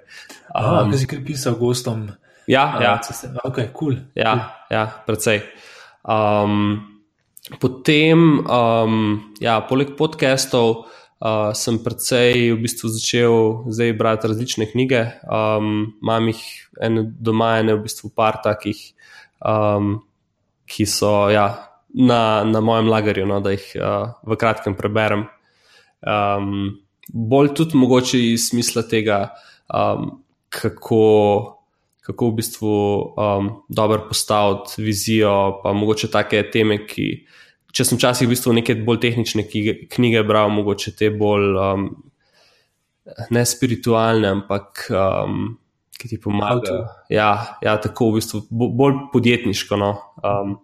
Um, kaj si pisal gostom? ja, ja, Ok, kul. Cool. Ja, ja precej. Um, potem, um, ja, poleg podcastov, uh, sem precej v bistvu začel zdaj brati različne knjige. Um, imam jih ene doma, ene v bistvu par takih, um, ki so ja, na, na mojem lagerju, no, da jih uh, v kratkem preberem. Um, bolj tudi mogoče iz smisla tega, um, kako kako v bistvu um, dobro postaviti vizijo, pa mogoče take teme, ki če sem včasih v bistvu neke bolj tehnične knjige, knjige bral, mogoče te bolj um, ne spiritualne, ampak um, ki ti pomagajo. Ja, ja, tako v bistvu bolj podjetniško no, um,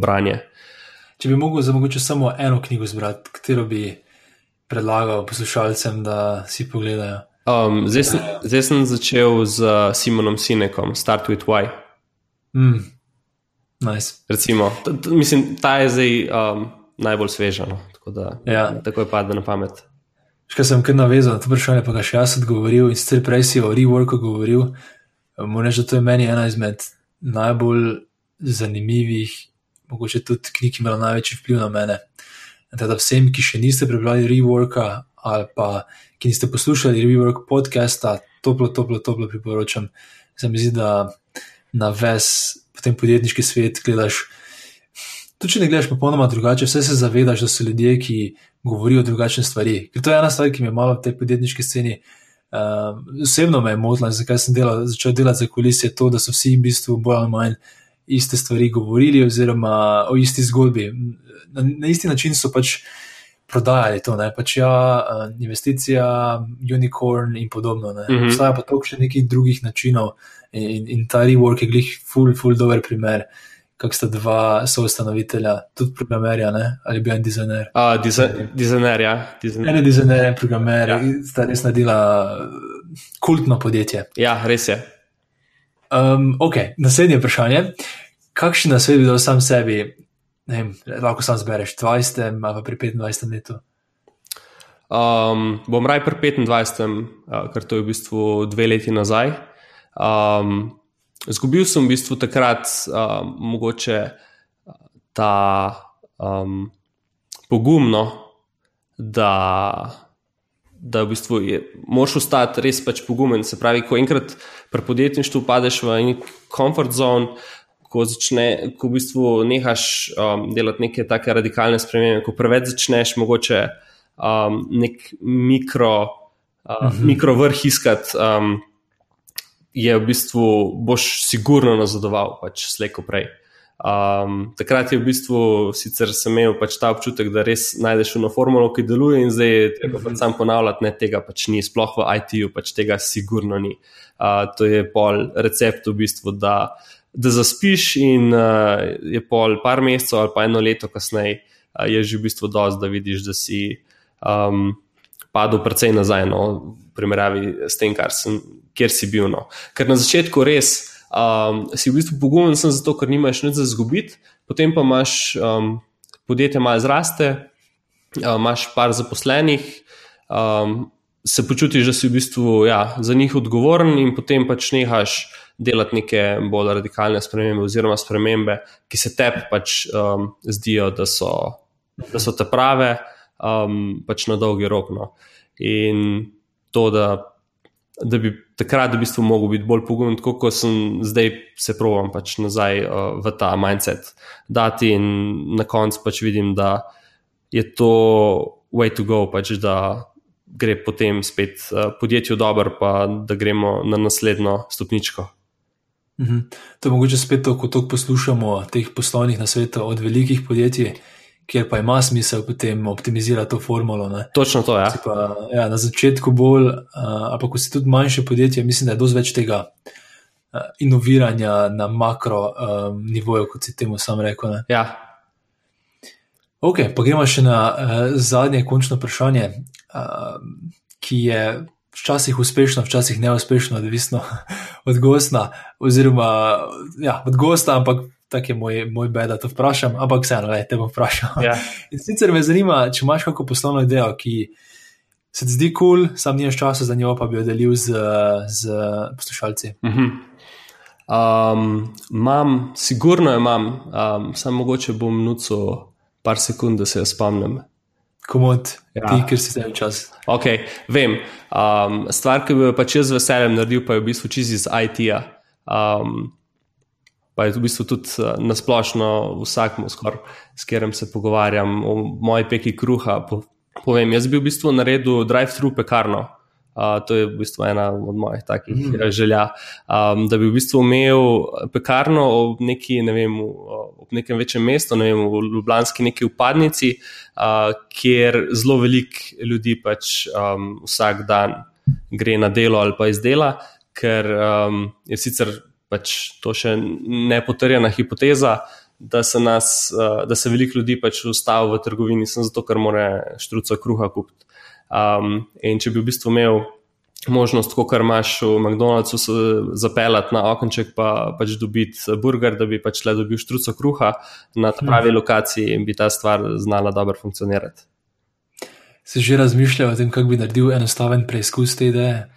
branje. Če bi mogel za mogoče samo eno knjigo zbrati, katero bi predlagal poslušalcem, da si pogledajo. Um, zdaj, sem, zdaj sem začel z Simonom Sinekom, Start with Why. Mm. Nice. Recimo, t, t, mislim, ta je zdaj um, najbolj sveža. No, tako da ja. tako je padlo na pamet. Škaj sem kar navezal na to vprašanje, pa ga še jaz odgovoril in sicer prej si o reworku govoril. Moram reči, da to je meni ena izmed najbolj zanimivih, mogoče tudi knjig, ki ima največji vpliv na mene. Teda vsem, ki še niste prebrali reworka ali pa ki niste poslušali rework podcasta, toplo, toplo, toplo priporočam. Se mi zdi, da na ves potem podjetniški svet gledaš. Tudi če ne gledaš popolnoma drugače, vse se zavedaš, da so ljudje, ki govorijo drugačne stvari. Ker to je ena stvar, ki mi je malo v tej podjetniški sceni. Uh, osebno me je motila, zakaj sem delal, začel delati za kulisije, to, da so vsi v bistvu bolj ali manj iste stvari govorili, oziroma o isti zgodbi. Na, na isti način so pač prodajali to, ne pač ja, uh, investicija, unicorn in podobno. Mm -hmm. Obstaja pa toliko še nekih drugih načinov in, in ta rework je glih, full, full, dober primer kak sta dva soustanovitelja, tudi programerja, ne? ali bi en dizajner. Uh, dizajner, ja. Dizajner. En dizajner, en programer, ja. sta res naredila kultno podjetje. Ja, res je. Um, ok, naslednje vprašanje. Kakšen nasvet bi dal sam sebi, ne vem, lahko sam zbereš, 20 ali pri 25 letu? Um, bom raj pri 25, uh, ker to je v bistvu dve leti nazaj. Um, Zgubil sem v bistvu takrat uh, mogoče ta um, pogumno, da, da v bistvu je, moraš ostati res pač pogumen. Se pravi, ko enkrat pri podjetništvu padeš v nek komfort zone, ko, začne, ko v bistvu nehaš um, delati neke take radikalne spremembe, ko preveč začneš mogoče um, nek mikro, uh, mhm. mikro vrh iskati. Um, je v bistvu boš sigurno nazadoval, pač slejko prej. Um, takrat je v bistvu sicer sem imel pač ta občutek, da res najdeš eno formulo, ki deluje, in zdaj je treba pač sam ponavljati, ne tega pač ni, sploh v IT-ju pač tega sigurno ni. Uh, to je pol recept v bistvu, da, da zaspiš in uh, je pol par mesecev ali pa eno leto kasneje, uh, je že v bistvu dosti, da vidiš, da si um, padel precej nazaj, no, v primerjavi s tem, sem kjer si bil. No. Ker na začetku res um, si v bistvu pogumen, zato ker nimaš nič za izgubiti, potem pa imaš um, podjetje malo zraste, um, imaš par zaposlenih. Um, Se počutiš, da si v bistvu ja, za njih odgovoren, in potem pač nehaš delati neke bolj radikalne spremembe, oziroma spremembe, ki se tebi pač um, zdijo, da so, da so te prave, um, pač na dolgi rok. No. In to, da da bi takrat v bistvu mogel biti bolj pogumen, kot sem zdaj se provam pač nazaj uh, v ta mindset dati in na koncu pač vidim, da je to way to go, pač da gre potem spet uh, podjetju dobro, pa da gremo na naslednjo stopničko. Mhm. To je mogoče spet ko to poslušamo, teh poslovnih nasvetov od velikih podjetij kjer pa ima smisel potem optimizirati to formulo. Ne. Točno to je. Ja. Pa, ja, na začetku bolj, uh, ampak ko si tudi manjše podjetje, mislim, da je dosti več tega uh, inoviranja na makro um, nivoju, kot si temu sam rekel. Ne. Ja. Ok, pa gremo še na uh, zadnje, končno vprašanje, uh, ki je včasih uspešno, včasih neuspešno, odvisno [LAUGHS] od gosta, oziroma ja, od gosta, ampak tako je moj, moj bed, da to vprašam, ampak vseeno, da te bom vprašal. Ja. [LAUGHS] Sicer me zanima, če imaš kakšno poslovno idejo, ki se ti zdi kul, cool, sam nimaš časa za njo, pa bi jo delil z, z poslušalci. -huh. um, mam, sigurno imam, um, samo mogoče bom nucal par sekund, da se jo spomnim. Komod, ja. ti, ker si zdaj čas. Ok, vem. Um, stvar, ki bi jo pač jaz z veseljem naredil, pa je v bistvu čisto iz IT-ja. Um, pa je v bistvu tudi eh, nasplošno vsakmu, s katerim se pogovarjam o moji peki kruha. Po, povem, jaz bi v bistvu naredil drive-thru pekarno Uh, to je v bistvu ena od mojih takih mm. želja, um, da bi v bistvu imel pekarno ob, neki, ne vem, ob nekem večjem mestu, ne vem, v Ljubljanski neki upadnici, uh, kjer zelo veliko ljudi pač um, vsak dan gre na delo ali pa iz dela, ker um, je sicer pač to še ne potrjena hipoteza, da se, nas, uh, da se veliko ljudi pač ustavi v trgovini, samo zato, ker more štruca kruha kupiti. Um, in če bi v bistvu imel možnost, kot imaš v McDonald'su, zapeljati na okenček, pa pač dobiti burger, da bi pač le dobil štruco kruha na pravi lokaciji in bi ta stvar znala dobro funkcionirati. Se že razmišljal o tem, kako bi naredil enostaven preizkus te ideje?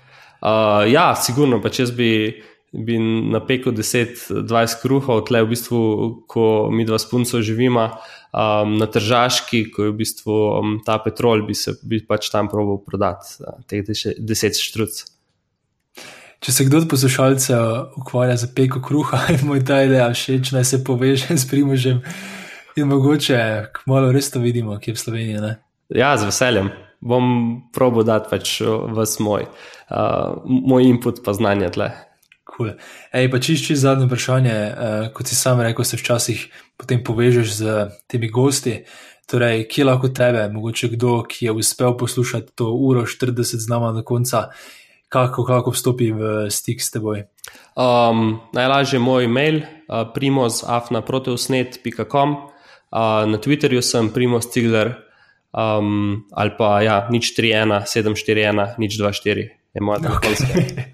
Uh, ja, sigurno, pač jaz bi bi napekel 10-20 kruhov, tle v bistvu, ko mi dva spunca živima um, na Tržaški, ko je v bistvu um, ta petrol, bi se bi pač tam proval prodati uh, teh 10 štruc. Če se kdo od poslušalcev ukvarja z peko kruha [LAUGHS] in moj ta ideja všeč, naj se poveže s primožem in mogoče kmalo res to vidimo, ki je v Sloveniji. Ne? Ja, z veseljem. Bom probo dati pač v svoj, uh, moj input pa znanje tle. Cool. Ej, pa čišči zadnje vprašanje. Uh, kot si sam rekel, se včasih potem povežeš z temi gosti. Torej, kje lahko tebe, mogoče kdo, ki je uspel poslušati to uro 40 z nama do konca, kako lahko vstopi v stik s teboj? Um, najlažje je moj e-mail, uh, primozafnaproteusnet.com, uh, na Twitterju sem primoz Cigler um, ali pa ja, nič 31, 741, nič 24 je moja telefonska. Okay.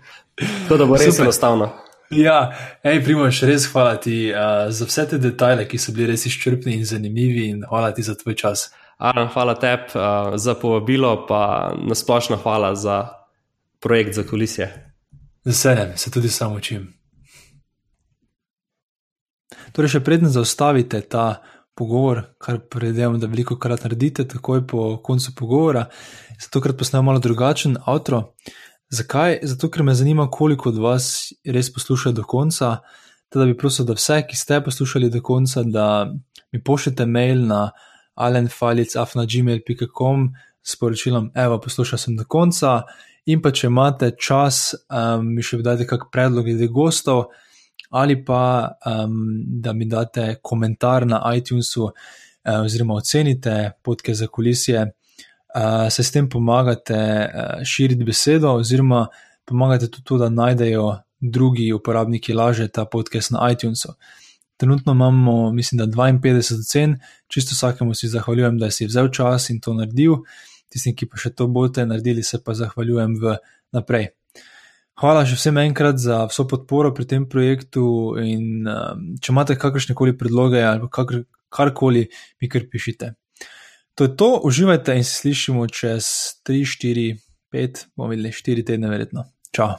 To da bo res Super. enostavno. Ja, hej, Primoš, res hvala ti uh, za vse te detajle, ki so bili res izčrpni in zanimivi, in hvala ti za tvoj čas. Aram, hvala tebi uh, za povabilo, pa nasplošno hvala za projekt za kulisje. Z veseljem, se tudi sam učim. Torej, še predtem zaustavite ta pogovor, kar predvidevam, da veliko krat naredite, takoj po koncu pogovora, zato ker posnemo malo drugačen avto. Zakaj? Zato, ker me zanima, koliko od vas res posluša do konca. Teda bi prosil, da vse, ki ste poslušali do konca, da mi pošljete mail na alenfalic.afnagmail.com s poročilom: Evo, poslušal sem do konca. In pa če imate čas, um, mi še dajte kak predlog glede gostov, ali pa um, da mi date komentar na iTunesu, um, oziroma ocenite podke za kulisije se s tem pomagate uh, širiti besedo, oziroma pomagate tudi to, da najdejo drugi uporabniki laže ta podcast na iTunesu. Trenutno imamo, mislim, da 52 ocen, čisto vsakemu si zahvaljujem, da si vzel čas in to naredil. Tistim, ki pa še to boste naredili, se pa zahvaljujem v naprej. Hvala še vsem enkrat za vso podporo pri tem projektu. In, um, če imate kakršne koli predloge ali karkoli, mi kar pišite. To je to, uživajte in se slišimo čez 3, 4, 5, bomo videli 4 tedne, verjetno. Čau.